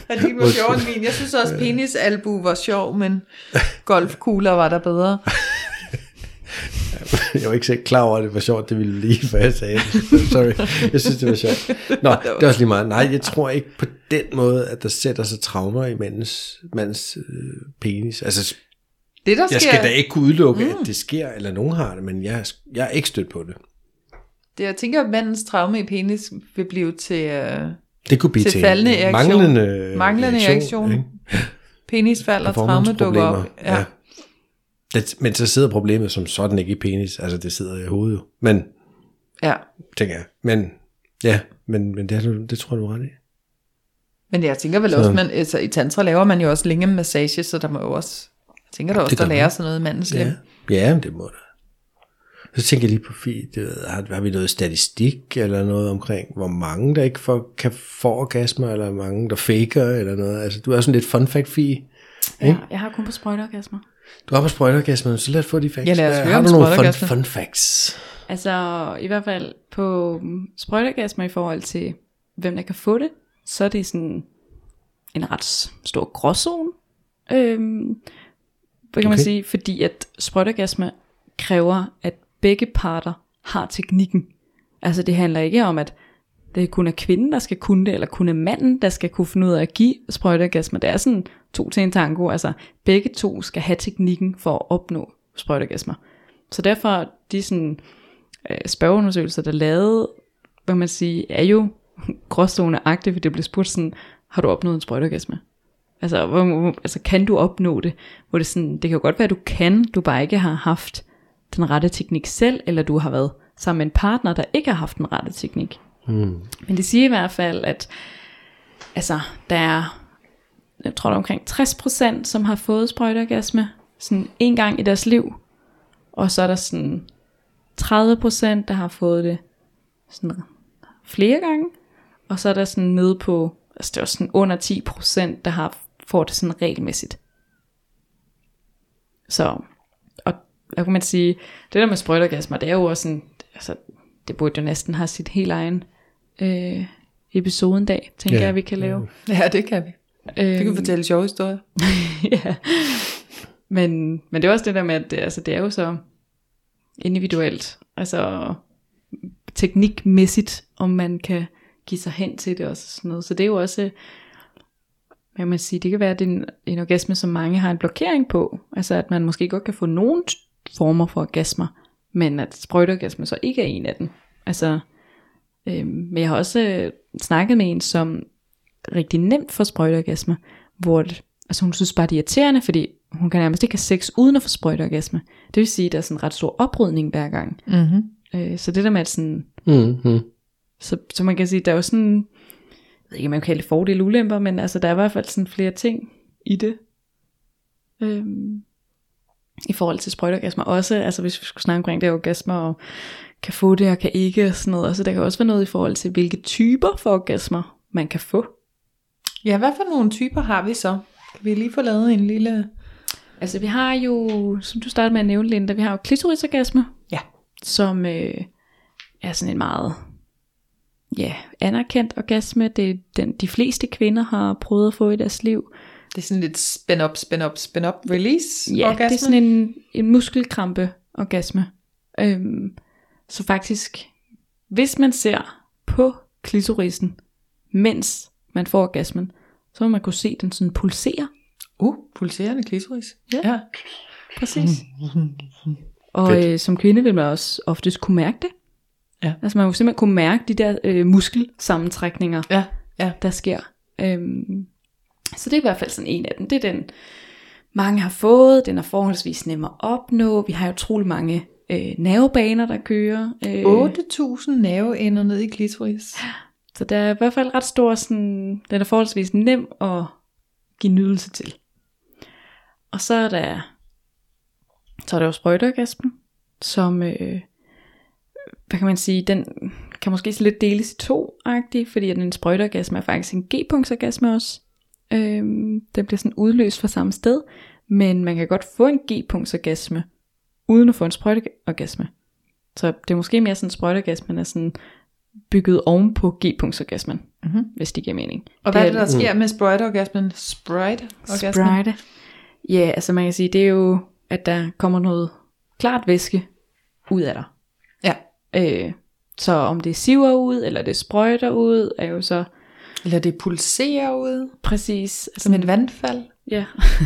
Ja, det var sjovt min. Jeg synes også, penis albu var sjov, men golfkugler var der bedre. jeg var ikke selv klar over, at det var sjovt, det ville lige, før jeg sagde det. Sorry, jeg synes, det var sjovt. Nå, det er også lige meget. Nej, jeg tror ikke på den måde, at der sætter sig traumer i mandens, mandens øh, penis. Altså, Det der jeg sker, skal da ikke kunne udelukke, mm. at det sker, eller nogen har det, men jeg, jeg er ikke stødt på det. det, jeg tænker, at mandens traume i penis vil blive til øh, Det kunne blive Til til, faldende en erektion. manglende, manglende erektion. ikke? penisfald og traume dukker op. Ja. ja. Det, men så sidder problemet som sådan ikke i penis, altså det sidder i hovedet jo. Men, ja. tænker jeg, men ja, men, men det, er det tror jeg, du er ret i. Men jeg tænker vel Så- også, man, altså, i tantra laver man jo også længe massage, så der må jo også, jeg tænker der også, der lærer sig noget i mandens lem. Ja, ja men det må der. Så tænker jeg lige på, det har, har vi noget statistik eller noget omkring, hvor mange der ikke får, kan få orgasmer, eller mange der faker eller noget? Altså, du er sådan lidt fun fact, Fie. Ja, jeg har kun på sprøjteorgasmer. Du er på sprøjteorgasmer, så lad os få de facts. Ja, lad os høre har du nogle fun, fun facts? Altså i hvert fald på mm, sprøjteorgasmer i forhold til, hvem der kan få det, så er det sådan en ret stor gråzone. Øhm, hvad kan man Okay. sige? Fordi at sprøjteorgasmer kræver, at begge parter har teknikken. Altså det handler ikke om, at det kun er kvinden, der skal kunne det, eller kun er manden, der skal kunne finde ud af at give sprøjteorgasmer. Det er sådan to til en tango. Altså begge to skal have teknikken for at opnå sprøjteorgasmer. Så derfor de sådan øh, spørgeundersøgelser, der er lavet, hvad man sige, er jo gråzoneagtigt, fordi det bliver spurgt sådan, har du opnået en sprøjteorgasme? Altså, hvor, hvor, altså, kan du opnå det? Hvor det, sådan, det kan jo godt være, at du kan, du bare ikke har haft den rette teknik selv, eller du har været sammen med en partner, der ikke har haft den rette teknik. Mm. Men det siger i hvert fald, at altså, der er, jeg tror, der er omkring 60%, som har fået sprøjteorgasme sådan en gang i deres liv. Og så er der sådan 30%, der har fået det sådan flere gange. Og så er der sådan nede på, altså det er sådan under 10%, der har får det sådan regelmæssigt. Så, og hvad kan man sige, det der med sprøjteorgasmer, det er jo også sådan, altså, det burde jo næsten have sit helt egen øh, episode en dag, tænker Ja. jeg, vi kan lave. Ja, det kan vi. Vi kan Øhm, fortælle sjove historier. ja. Men, men det er også det der med, at det, altså, det er jo så individuelt, altså teknikmæssigt, om man kan give sig hen til det og sådan noget. Så det er jo også, hvad kan man sige, det kan være, at det er en, en orgasme, som mange har en blokering på. Altså at man måske godt kan få nogle former for orgasmer, men at sprøjteorgasme så ikke er en af dem. Altså, øhm, men jeg har også øh, snakket med en, som rigtig nemt får sprøjteorgasme, hvor det, altså hun synes bare, det er irriterende, fordi hun kan nærmest ikke have sex uden at få sprøjteorgasme. Det vil sige, at der er sådan en ret stor oprydning hver gang. Mm-hmm. Øh, så det der med, at sådan, Mm-hmm. så, så man kan sige, der er jo sådan, jeg ved ikke, om man kan kalde det fordele ulemper, men altså, der er i hvert fald sådan flere ting i det. Øhm, I forhold til sprøjteorgasmer også, altså hvis vi skulle snakke omkring det orgasmer, og kan få det og kan ikke og sådan noget. Altså der kan også være noget i forhold til, hvilke typer for orgasmer man kan få. Ja, hvad for nogle typer har vi så? Kan vi lige få lavet en lille... Altså vi har jo, som du startede med at nævne, Linda, vi har jo klitorisorgasme, Ja. som øh, er sådan en meget ja, anerkendt orgasme. Det er den, de fleste kvinder har prøvet at få i deres liv. Det er sådan lidt spin up, spin up, spin up, release Ja, orgasme. det er sådan en, en muskelkrampe orgasme. Øhm, så faktisk, hvis man ser på klitorisen, mens man får orgasmen, så vil man kunne se den sådan pulsere. Uh, pulserende klitoris. Ja. ja. Præcis. Og øh, som kvinde vil man også oftest kunne mærke det. Ja. Altså man vil simpelthen kunne mærke de der øh, muskelsammentrækninger, Ja, ja. der sker. Øhm, så det er i hvert fald sådan en af dem. Det er den, mange har fået. Den er forholdsvis nem at opnå. Vi har jo utrolig mange øh, nervebaner, der kører. Øh, 8.000 nerveender ned i klitoris. Så der er i hvert fald ret stor, sådan, den er forholdsvis nem at give nydelse til. Og så er der, så er der jo sprøjteorgasmen, som, øh, hvad kan man sige, den kan måske så lidt deles i to-agtig, fordi at en sprøjteorgasme er faktisk en G-punktsorgasme også. Øhm, den bliver sådan udløst fra samme sted, men man kan godt få en G-punktsorgasme, uden at få en sprøjteorgasme. Så det er måske mere sådan, at sprøjteorgasmen er sådan bygget oven på G-punktsorgasmen, Mhm. hvis det giver mening. Og hvad er det, der sker med sprite-orgasmen? Sprite-orgasmen? Sprite. Ja, altså man kan sige, det er jo, at der kommer noget klart væske ud af dig. Ja. Øh, så om det siver ud, eller det sprøjter ud, er jo så Eller det pulserer ud, præcis... som et vandfald. Ja.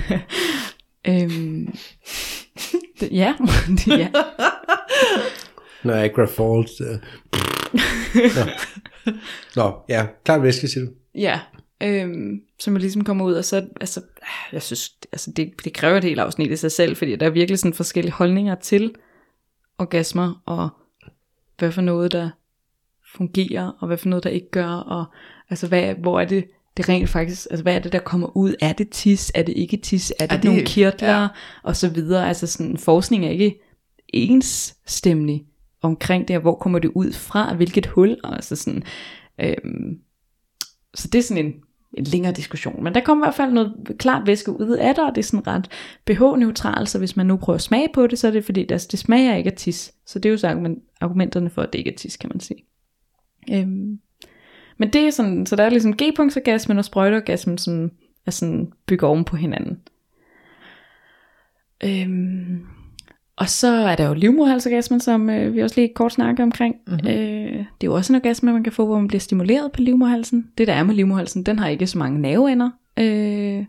øhm, det, ja, det, ja. Niagara Falls. Øh. Nå. Nå, ja, klart væske, siger du. Ja, øhm, som ligesom kommer ud, og så, altså, jeg synes, altså det, det kræver et helt afsnit i sig selv, fordi der er virkelig sådan forskellige holdninger til orgasmer, og hvad for noget, der fungerer, og hvad for noget, der ikke gør, og altså, hvad, hvor er det, det rent faktisk, altså hvad er det, der kommer ud? Er det tis? Er det ikke tis? Er det, Er det- nogle kirtler? ja. Og så videre. Altså sådan, forskning er ikke ensstemmelig omkring det, og hvor kommer det ud fra? Hvilket hul? Og altså sådan, øhm, så det er sådan en, en længere diskussion. Men der kommer i hvert fald noget klart væske ud af det, og det er sådan ret pH-neutralt, så hvis man nu prøver at smage på det, så er det fordi, der, det smager ikke af tis. Så det er jo så argument, argumenterne for, at det ikke er tis, kan man sige. Øhm, men det er sådan, så der er ligesom G-punktsorgasmen og sprøjteorgasmen, som er sådan bygger oven på hinanden. Øhm, og så er der jo livmoderhalsorgasmen, som øh, vi også lige kort snakker omkring. Mm-hmm. Øh, det er jo også en orgasme, man kan få, hvor man bliver stimuleret på livmoderhalsen. Det der er med livmoderhalsen, den har ikke så mange nerveender, øh,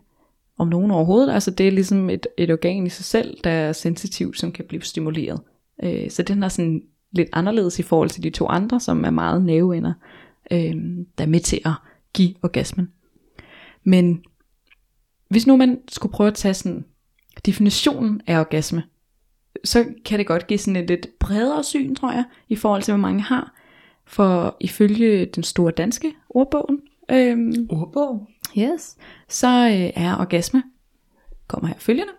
om nogen overhovedet. Altså det er ligesom et, et organ i sig selv, der er sensitivt, som kan blive stimuleret. Øh, så den er sådan lidt anderledes i forhold til de to andre, som er meget nerveender, øh, der er med til at give orgasmen. Men hvis nu man skulle prøve at tage sådan definitionen af orgasme, så kan det godt give sådan et lidt bredere syn, tror jeg, i forhold til, hvor mange har. For ifølge den store danske ordbogen, øhm, Ordbog. yes, så øh, er orgasme, kommer her følgende,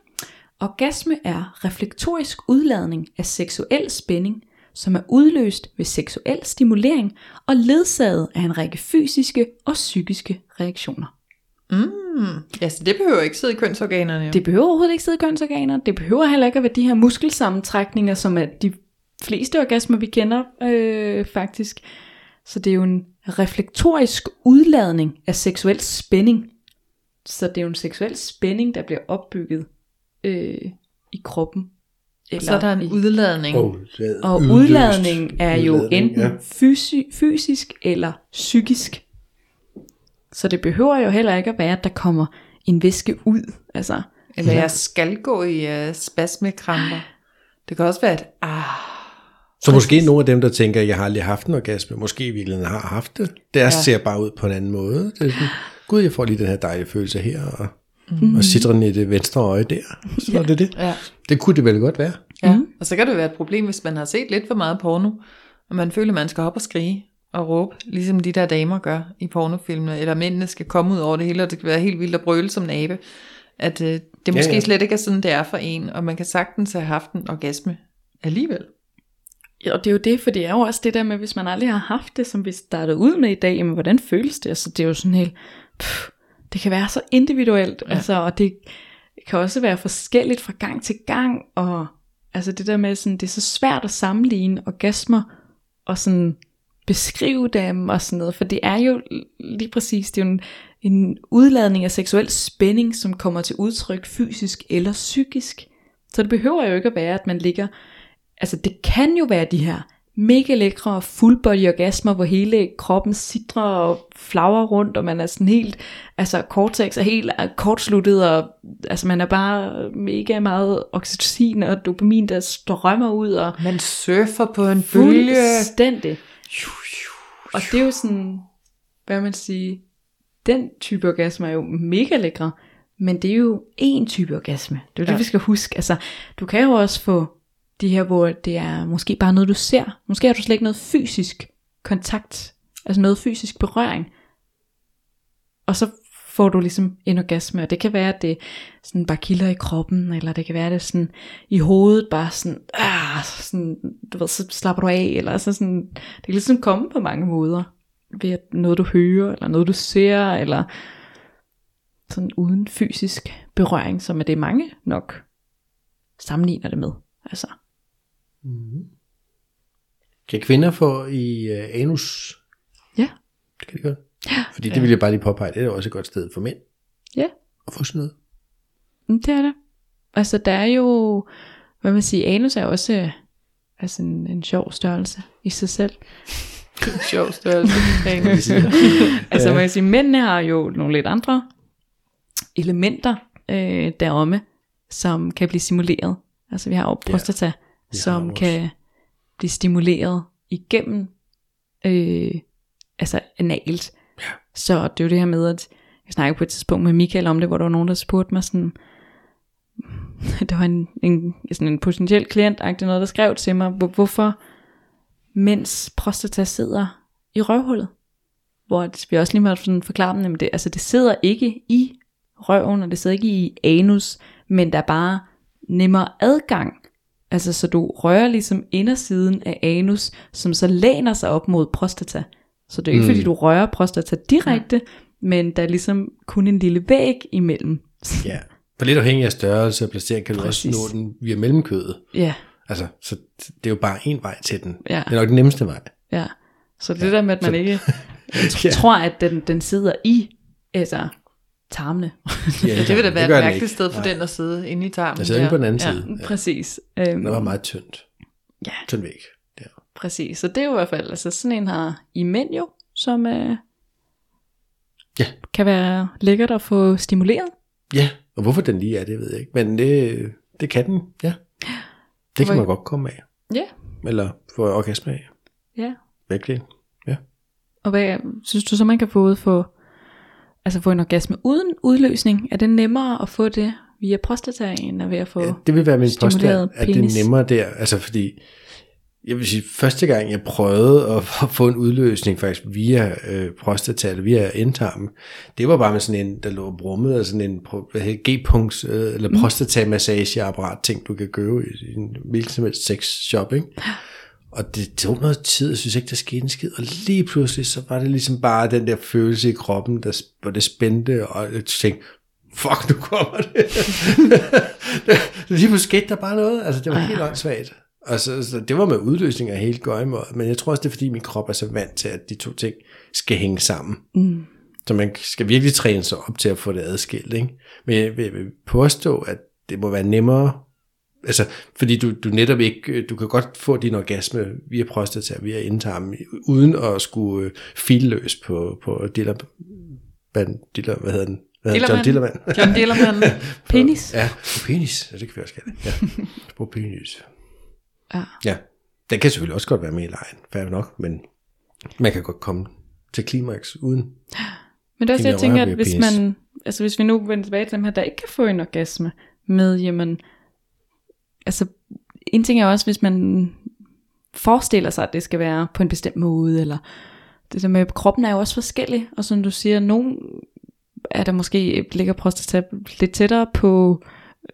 orgasme er reflektorisk udladning af seksuel spænding, som er udløst ved seksuel stimulering og ledsaget af en række fysiske og psykiske reaktioner. Mm. Ja, så det behøver ikke sidde i kønsorganerne. jo. Det behøver overhovedet ikke sidde i kønsorganer. Det behøver heller ikke at være de her muskelsammentrækninger, som er de fleste orgasmer, vi kender øh, faktisk. Så det er jo en reflektorisk udladning af seksuel spænding. Så det er jo en seksuel spænding, der bliver opbygget øh, i kroppen. Eller så er der en udladning. Og, og udløst udladning er jo udladning, enten ja. ja. fysi- fysisk eller psykisk. Så det behøver jo heller ikke at være, at der kommer en væske ud. Altså, Eller jeg skal gå i uh, spasmekramper. Det kan også være, at ah, Så måske nogle af dem, der tænker, jeg har aldrig haft en orgasme, måske i virkeligheden har haft det. Deres ja. ser bare ud på en anden måde. Det er sådan, Gud, jeg får lige den her dejlige følelse her, og, mm. og citron i det venstre øje der. Så ja. er det det. ja. Det kunne det vel godt være. ja. Mm. Og så kan det være et problem, hvis man har set lidt for meget porno, og man føler, at man skal hoppe og skrige og råbe, ligesom de der damer gør i pornofilmene, eller mændene skal komme ud over det hele, og det kan være helt vildt at brøle som nabe. At øh, det måske ja. ja, ja. slet ikke er sådan, det er for en, og man kan sagtens have haft en orgasme alligevel. Ja, og det er jo det, for det er jo også det der med, hvis man aldrig har haft det, som vi startede ud med i dag, jamen hvordan føles det? Altså det er jo sådan helt, pff, det kan være så individuelt, ja. altså, og det kan også være forskelligt fra gang til gang, og altså det der med, sådan, det er så svært at sammenligne orgasmer, og sådan beskrive dem, og sådan noget, for det er jo lige præcis, det er jo en, en udladning af seksuel spænding, som kommer til udtryk fysisk eller psykisk. Så det behøver jo ikke at være, at man ligger altså det kan jo være de her mega lækre full body orgasmer, hvor hele kroppen sidrer og flagrer rundt, og man er sådan helt, altså cortex er helt kortsluttet, og altså man er bare mega meget oxytocin og dopamin, der strømmer ud, og Man surfer på en bølge. fuldstændig. Og det er jo sådan, hvad man siger, den type orgasme er jo mega lækre, men det er jo en type orgasme. Det er jo. Ja. det, vi skal huske. Altså, du kan jo også få de her, hvor det er måske bare noget, du ser. Måske har du slet ikke noget fysisk kontakt, altså noget fysisk berøring. Og så får du ligesom en orgasme, og det kan være, at det sådan bare kilder i kroppen, eller det kan være, at det sådan i hovedet bare sådan, ah, sådan du ved, så slapper du af, eller så sådan, det kan ligesom komme på mange måder, ved at noget du hører, eller noget du ser, eller sådan uden fysisk berøring, som er det mange nok sammenligner det med. Altså, kan kvinder få i uh, anus? ja, Det kan de godt. Ja. Fordi det vil jeg bare lige påpege, det er også et godt sted for mænd ja, at få sådan noget. Mm, det er det. Altså der er jo, hvad man siger, anus er også altså en, en sjov størrelse i sig selv. Sjov størrelse. altså man kan sige, mændene har jo nogle lidt andre elementer øh, deromme, som kan blive stimuleret. Altså vi har jo prostata, vi som også. kan blive stimuleret igennem, øh, altså analt. Ja. Så det er jo det her med, at jeg snakkede på et tidspunkt med Michael om det, hvor der var nogen, der spurgte mig sådan, der var en, en, sådan en potentiel klient, noget, der skrev til mig, hvor, hvorfor mens prostata sidder i røvhullet. Hvor vi også lige måtte sådan forklare dem, at det, altså det sidder ikke i røven, og det sidder ikke i anus, men der er bare nemmere adgang. Altså så du rører ligesom indersiden af anus, som så læner sig op mod prostata. Så det er ikke mm. fordi du rører prostata direkte, men der er ligesom kun en lille væg imellem. Ja. For lidt afhængig af størrelse og placering, kan du Præcis. også nå den via mellemkødet. Ja, Altså, så det er jo bare en vej til den. Ja. Det er nok den nemmeste vej. ja. Så det der med, at man så- ikke Ja. tror, at den, den sidder i altså, tarmene. Ja, Det vil da være et mærkeligt sted for Nej. den at sidde inde i tarmen. Jeg sidder inde på den anden Ja. side. Ja. Præcis. Øhm, Den var meget tyndt. Ja. Tynd væg. Ja. Præcis, så det er jo i hvert fald, altså sådan en har i mænd jo, som øh, Ja. kan være lækkert at få stimuleret. ja, og hvorfor den lige er, det ved jeg ikke. Men det, det kan den, ja. Det kan man godt komme af. Ja. Eller få orgasme af. Ja. Virkelig. Ja. Og hvad synes du så, man kan få ud få, altså få en orgasme uden udløsning? Er det nemmere at få det via prostata, end ved at få... Ja, det vil være min påstand, at det er nemmere der. Altså fordi, jeg vil sige, første gang jeg prøvede at få en udløsning faktisk via øh, prostata, eller via indtarmen, det var bare med sådan en, der lå brummet, altså sådan en hvad hedder, G-punkts, øh, eller Mm. prostatamassageapparat ting, du kan købe i, i en hvilken som helst sex shop, ikke? Og det tog noget tid, jeg synes ikke, der skete en skid. Og lige pludselig, så var det ligesom bare den der følelse i kroppen, der, hvor det spændte, og jeg tænkte, fuck, nu kommer det. lige pludselig skete der bare noget. Altså, det var helt åndssvagt. Og så, så, det var med udløsning af hele gøjemåret. Men jeg tror også, det er fordi, min krop er så vant til, at de to ting skal hænge sammen. Mm. Så man skal virkelig træne sig op til at få det adskilt. Ikke? Men jeg vil, jeg vil påstå, at det må være nemmere, altså, fordi du, du netop ikke, du kan godt få din orgasme via prostata, via indtarmen, uden at skulle øh, file løs på, på diller, diller, hvad hedder den? Hvad den? John Dillermand. John Dillermand. Penis? Ja, på penis. Ja, det kan vi også kalde. Ja, på penis. Ja. Ja, den kan selvfølgelig også godt være med i lejen, fair nok, men man kan godt komme til klimaks uden. Men det er også jeg tænker, at hvis penis. man, altså hvis vi nu vender tilbage til dem her, der ikke kan få en orgasme med, jamen, altså en ting er også, hvis man forestiller sig, at det skal være på en bestemt måde, eller det der med, kroppen er jo også forskellig, og som du siger, nogen er der måske ligger prostata lidt tættere på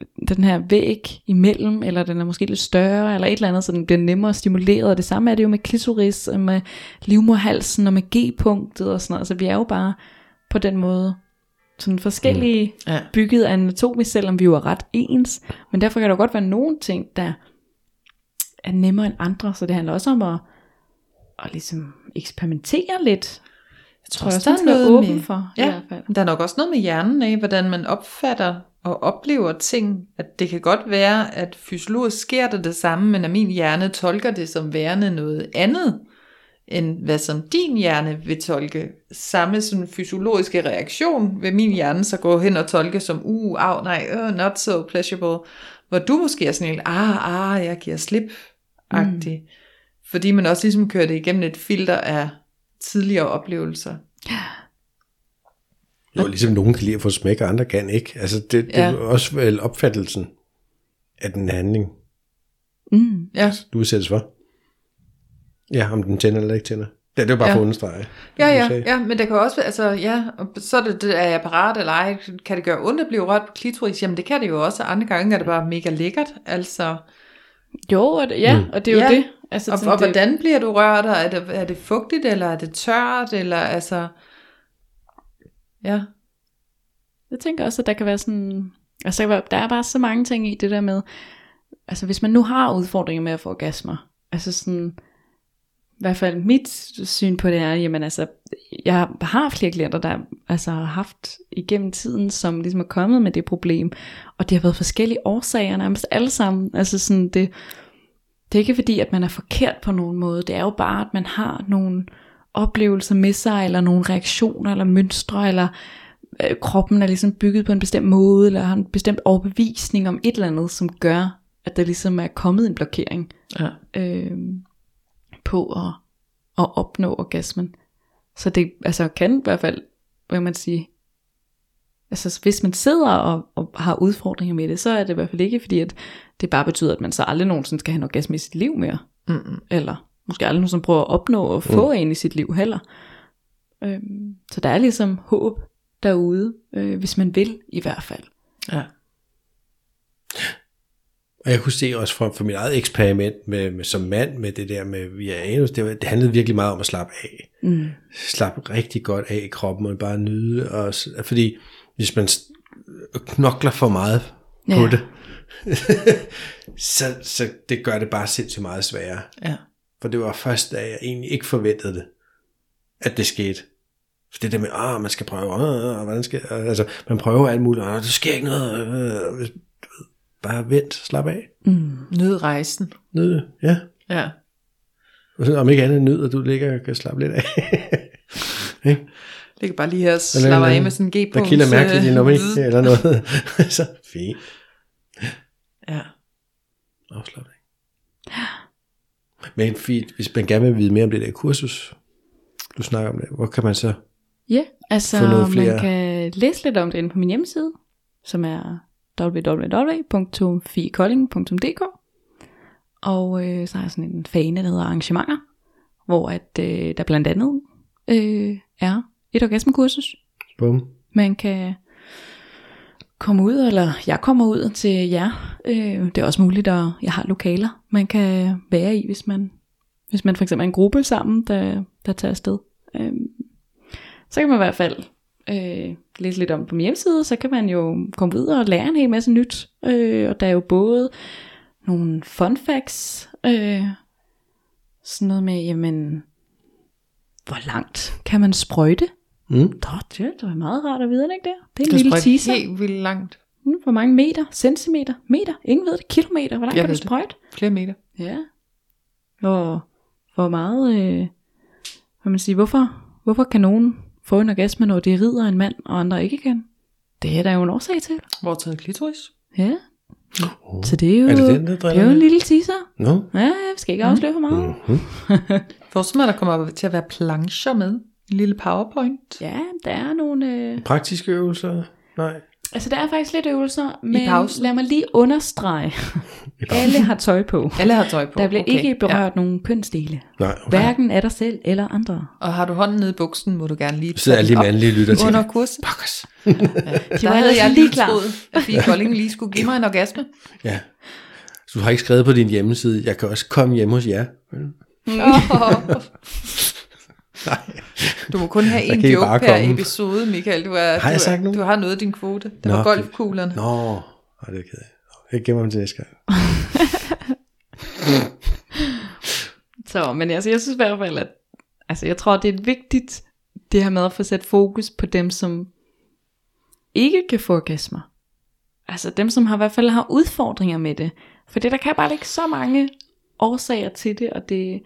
øh, den her væg imellem, eller den er måske lidt større, eller et eller andet, så den bliver nemmere stimuleret, og det samme er det jo med klitoris, og med livmorhalsen, og med G-punktet og sådan noget, så vi er jo bare på den måde sådan forskellige Ja. bygget anatomisk, selvom vi jo er ret ens, men derfor kan der godt være nogle ting, der er nemmere end andre, så det handler også om at, at ligesom eksperimentere lidt, Jeg tror jeg også, man skal være åben for, i ja, hvert fald. Der er nok også noget med hjernen af, hvordan man opfatter og oplever ting. At det kan godt være, at fysiologisk sker der det samme, men at min hjerne tolker det som værende noget andet, end hvad som din hjerne vil tolke. Samme sådan fysiologiske reaktion vil min hjerne så gå hen og tolke som, uh, au, nej, uh, not so pleasurable. Hvor du måske er sådan en, ah, ah, jeg giver slip, agtig. Mm. Fordi man også ligesom kører det igennem et filter af tidligere oplevelser. Jo, ligesom nogen kan lide at få smæk, og andre kan ikke. Altså, det, det Ja. er jo også vel opfattelsen af den handling, Mm. Ja, du udsættes for. Ja, om den tænder eller ikke tænder. Ja, det er jo bare Ja. for at understrege. Ja, ja, ja, men det kan også være, altså, ja, og så er det, det, er jeg parat eller ej, kan det gøre ondt at blive rørt på klitoris? Jamen det kan det jo også, andre gange er det bare mega lækkert, altså, Jo, og det, ja, Mm. og det er jo Ja. det. Altså, og, sådan, og det, hvordan bliver du rørt, og er det, er det fugtigt, eller er det tørt, eller altså, ja, Jeg tænker også, at der kan være sådan, altså der er bare så mange ting i det der med, altså hvis man nu har udfordringer med at få orgasmer, altså sådan, i hvert fald mit syn på det er, jamen altså, jeg har flere klienter, der altså har haft igennem tiden, som ligesom er kommet med det problem, og det har været forskellige årsager, nærmest alle sammen, altså sådan det, Det er ikke fordi, at man er forkert på nogen måde. Det er jo bare, at man har nogle oplevelser med sig, eller nogle reaktioner, eller mønstre, eller øh, kroppen er ligesom bygget på en bestemt måde, eller har en bestemt overbevisning om et eller andet, som gør, at der ligesom er kommet en blokering Ja. øh, på at, at opnå orgasmen. Så det altså, kan i hvert fald, hvad man sige, altså hvis man sidder og, og har udfordringer med det, så er det i hvert fald ikke fordi, at det bare betyder, at man så aldrig nogensinde skal have en orgasme i sit liv mere. Mm-mm. Eller måske aldrig nogensinde prøve at opnå og få mm. en i sit liv heller. Øhm, så der er ligesom håb derude, øh, hvis man vil i hvert fald. Ja. Og jeg kunne se også fra, fra mit eget eksperiment med, med, som mand med det der med via anus, det, det handlede virkelig meget om at slappe af. Mm. Slappe rigtig godt af i kroppen og bare nyde. Og, fordi hvis man knokler for meget på Ja. det, så, så det gør det bare sindssygt meget sværere. Ja. For det var først, da jeg egentlig ikke forventede det, at det skete. For det der med, ah, man skal prøve, ah, ah, hvordan skal, ah, altså, man prøver alt muligt, ah, der sker ikke noget, ah, du ved, bare vent, slap af, Mm. Nyd rejsen. nyd ja. Ja. Og så, Om ikke andet nyd, at du ligger og kan slappe lidt af. Ikke? Ligger bare lige her og slapper af med sådan en g Der kilder mærkeligt i nummer eller noget. så fint. Ja. Afslap af. Men fint, hvis man gerne vil vide mere om det der kursus, du snakker om det, hvor kan man så? Ja, altså Få noget flere- man kan læse lidt om det inde på min hjemmeside, som er www.fiekolding.dk Og øh, så har jeg sådan en fane, der hedder arrangementer, hvor at, øh, der blandt andet øh, er et orgasmekursus. Bum. Man kan komme ud, eller jeg kommer ud til jer. Øh, det er også muligt, at jeg har lokaler, man kan være i, hvis man, hvis man for eksempel er en gruppe sammen, der, der tager afsted. Øh, så kan man i hvert fald øh, læse lidt om på min hjemmeside, så kan man jo komme videre og lære en hel masse nyt. Øh, og der er jo både nogle fun facts, øh, sådan noget med, jamen, hvor langt kan man sprøjte? Mm. Nå, det, det var meget rart at vide, ikke det? Det er en Du lille teaser. helt vildt langt. Mm, Hvor mange meter? Centimeter? Meter? Ingen ved det. Kilometer? Hvor langt Jeg kan du ved det. sprøjte? Flere meter. Ja. Hvor, hvor meget, øh, hvad man siger, hvorfor, hvorfor kan nogen få en orgasme, når de rider en mand, og andre ikke kan? Det er der jo en årsag til. Hvor taget klitoris? Ja. Så det er jo, Er det den, der det er jo en det? lille teaser. Nå. Ja, jeg skal ikke afsløre for meget. Forestil mig, der kommer til at være plancher med. En lille powerpoint. Ja, der er nogle... Øh, Praktiske øvelser? Nej. Altså, der er faktisk lidt øvelser, men pausen. lad mig lige understrege. Alle har tøj på. Alle har tøj på. Der bliver okay. ikke berørt nogen kønsdele. Nej, okay. Hverken af dig selv eller andre. Og har du hånden nede i buksen, må du gerne lige Så sidder alle de mandlige lytter til. under kurset. Pokkers. De Der var havde jeg lige klar. troet, at Fie Kolding lige skulle give mig en orgasme. Ja. Så du har ikke skrevet på din hjemmeside, jeg kan også komme hjem hos jer. Nej. Du må kun have en joke per komme. episode, Michael. Du, er, Har jeg du, sagt nogen? du har nået din kvote. Det Nå, var golfkuglerne. Nå, Ej, det er ked af. Jeg gemmer dem til næste gang. Så, men altså, jeg synes i hvert fald, at altså, jeg tror, det er vigtigt, det her med at få sat fokus på dem, som ikke kan få orgasmer. Altså dem, som har i hvert fald har udfordringer med det. For det, der kan bare ligge så mange årsager til det, og det,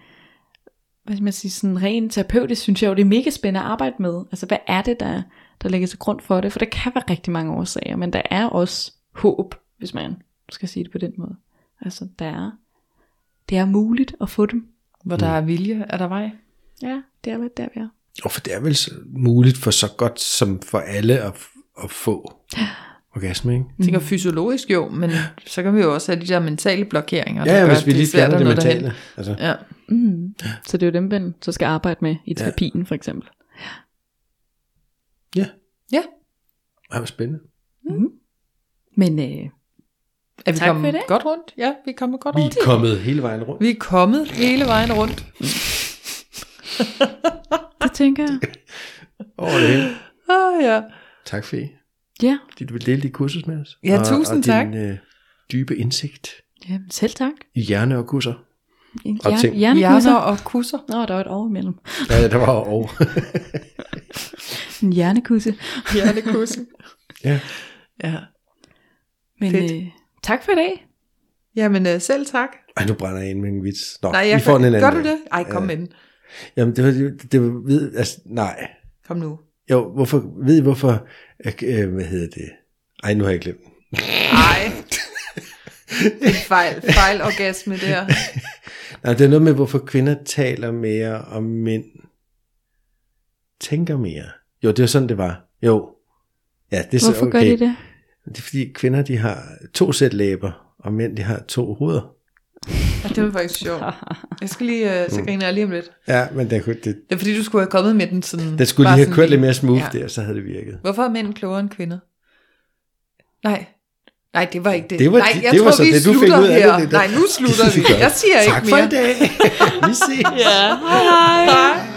hvad skal man sige, sådan rent terapeutisk, synes jeg jo, det er mega spændende at arbejde med. Altså, hvad er det, der, der ligger til grund for det? For der kan være rigtig mange årsager, men der er også håb, hvis man skal sige det på den måde. Altså, der er, det er muligt at få dem. Hvor der er vilje, er der vej. Ja, det er lidt der, vi er. Og for det er vel så muligt for så godt som for alle at, at få orgasme, ikke? Jeg tænker fysiologisk jo, men så kan vi jo også have de der mentale blokeringer. Ja, gør, hvis vi lige fjerner det derhen. mentale. Altså, Ja. Mm. Så det er jo dem, man så skal arbejde med i terapien, for eksempel. ja, ja. det var spændende. Men øh, Er vi Tak for kommet det. godt rundt? Ja, vi er kommet godt Vi rundt. er kommet hele vejen rundt. Vi er kommet hele vejen rundt. det tænker jeg. Over det hele. Ah, ja. Tak for I. Ja, fordi du vil dele dit kursus med os. Ja, og, tusind og tak. din øh, dybe indsigt ja selv tak. i hjerne og kusser. En Og jern- ting. Hjerner og kusser. Nå, der var et år imellem. Ja, der var over. En hjernekusse. Hjernekusse. ja. ja. Men Fedt. øh, tak for i dag. Jamen øh, selv tak. Ej, nu brænder jeg ind med en vits. Nå, Nej, vi jeg får den en anden Gør du det? Ej, kom Ja. med den. Jamen, det var, det var ved, altså, nej. Kom nu. Jo, hvorfor, ved I hvorfor, øh, øh, hvad hedder det? Ej, nu har jeg glemt. Nej. Det er fejl, fejl orgasme der. Nej, det er noget med, hvorfor kvinder taler mere, og mænd tænker mere. Jo, det var sådan, det var. Jo. Ja, det er så Hvorfor okay. gør de det? Det er fordi kvinder, de har to sæt læber, og mænd, de har to hoveder. Ja, det var faktisk sjovt. Jeg skal lige, uh, så griner jeg lige om lidt. Ja, men det, det, Det er fordi, du skulle have kommet med den sådan... det skulle bare lige have kørt lidt mere smooth Ja. der, så havde det virket. Hvorfor er mænd klogere end kvinder? Nej. Nej, det var ikke det. Det var- Nej, jeg det var tror, så vi det, du fik slutter ud af her. det der. Nej, nu slutter vi. Jeg siger ikke tak mere. for i dag. Vi ses. Ja, hej hej. Hej.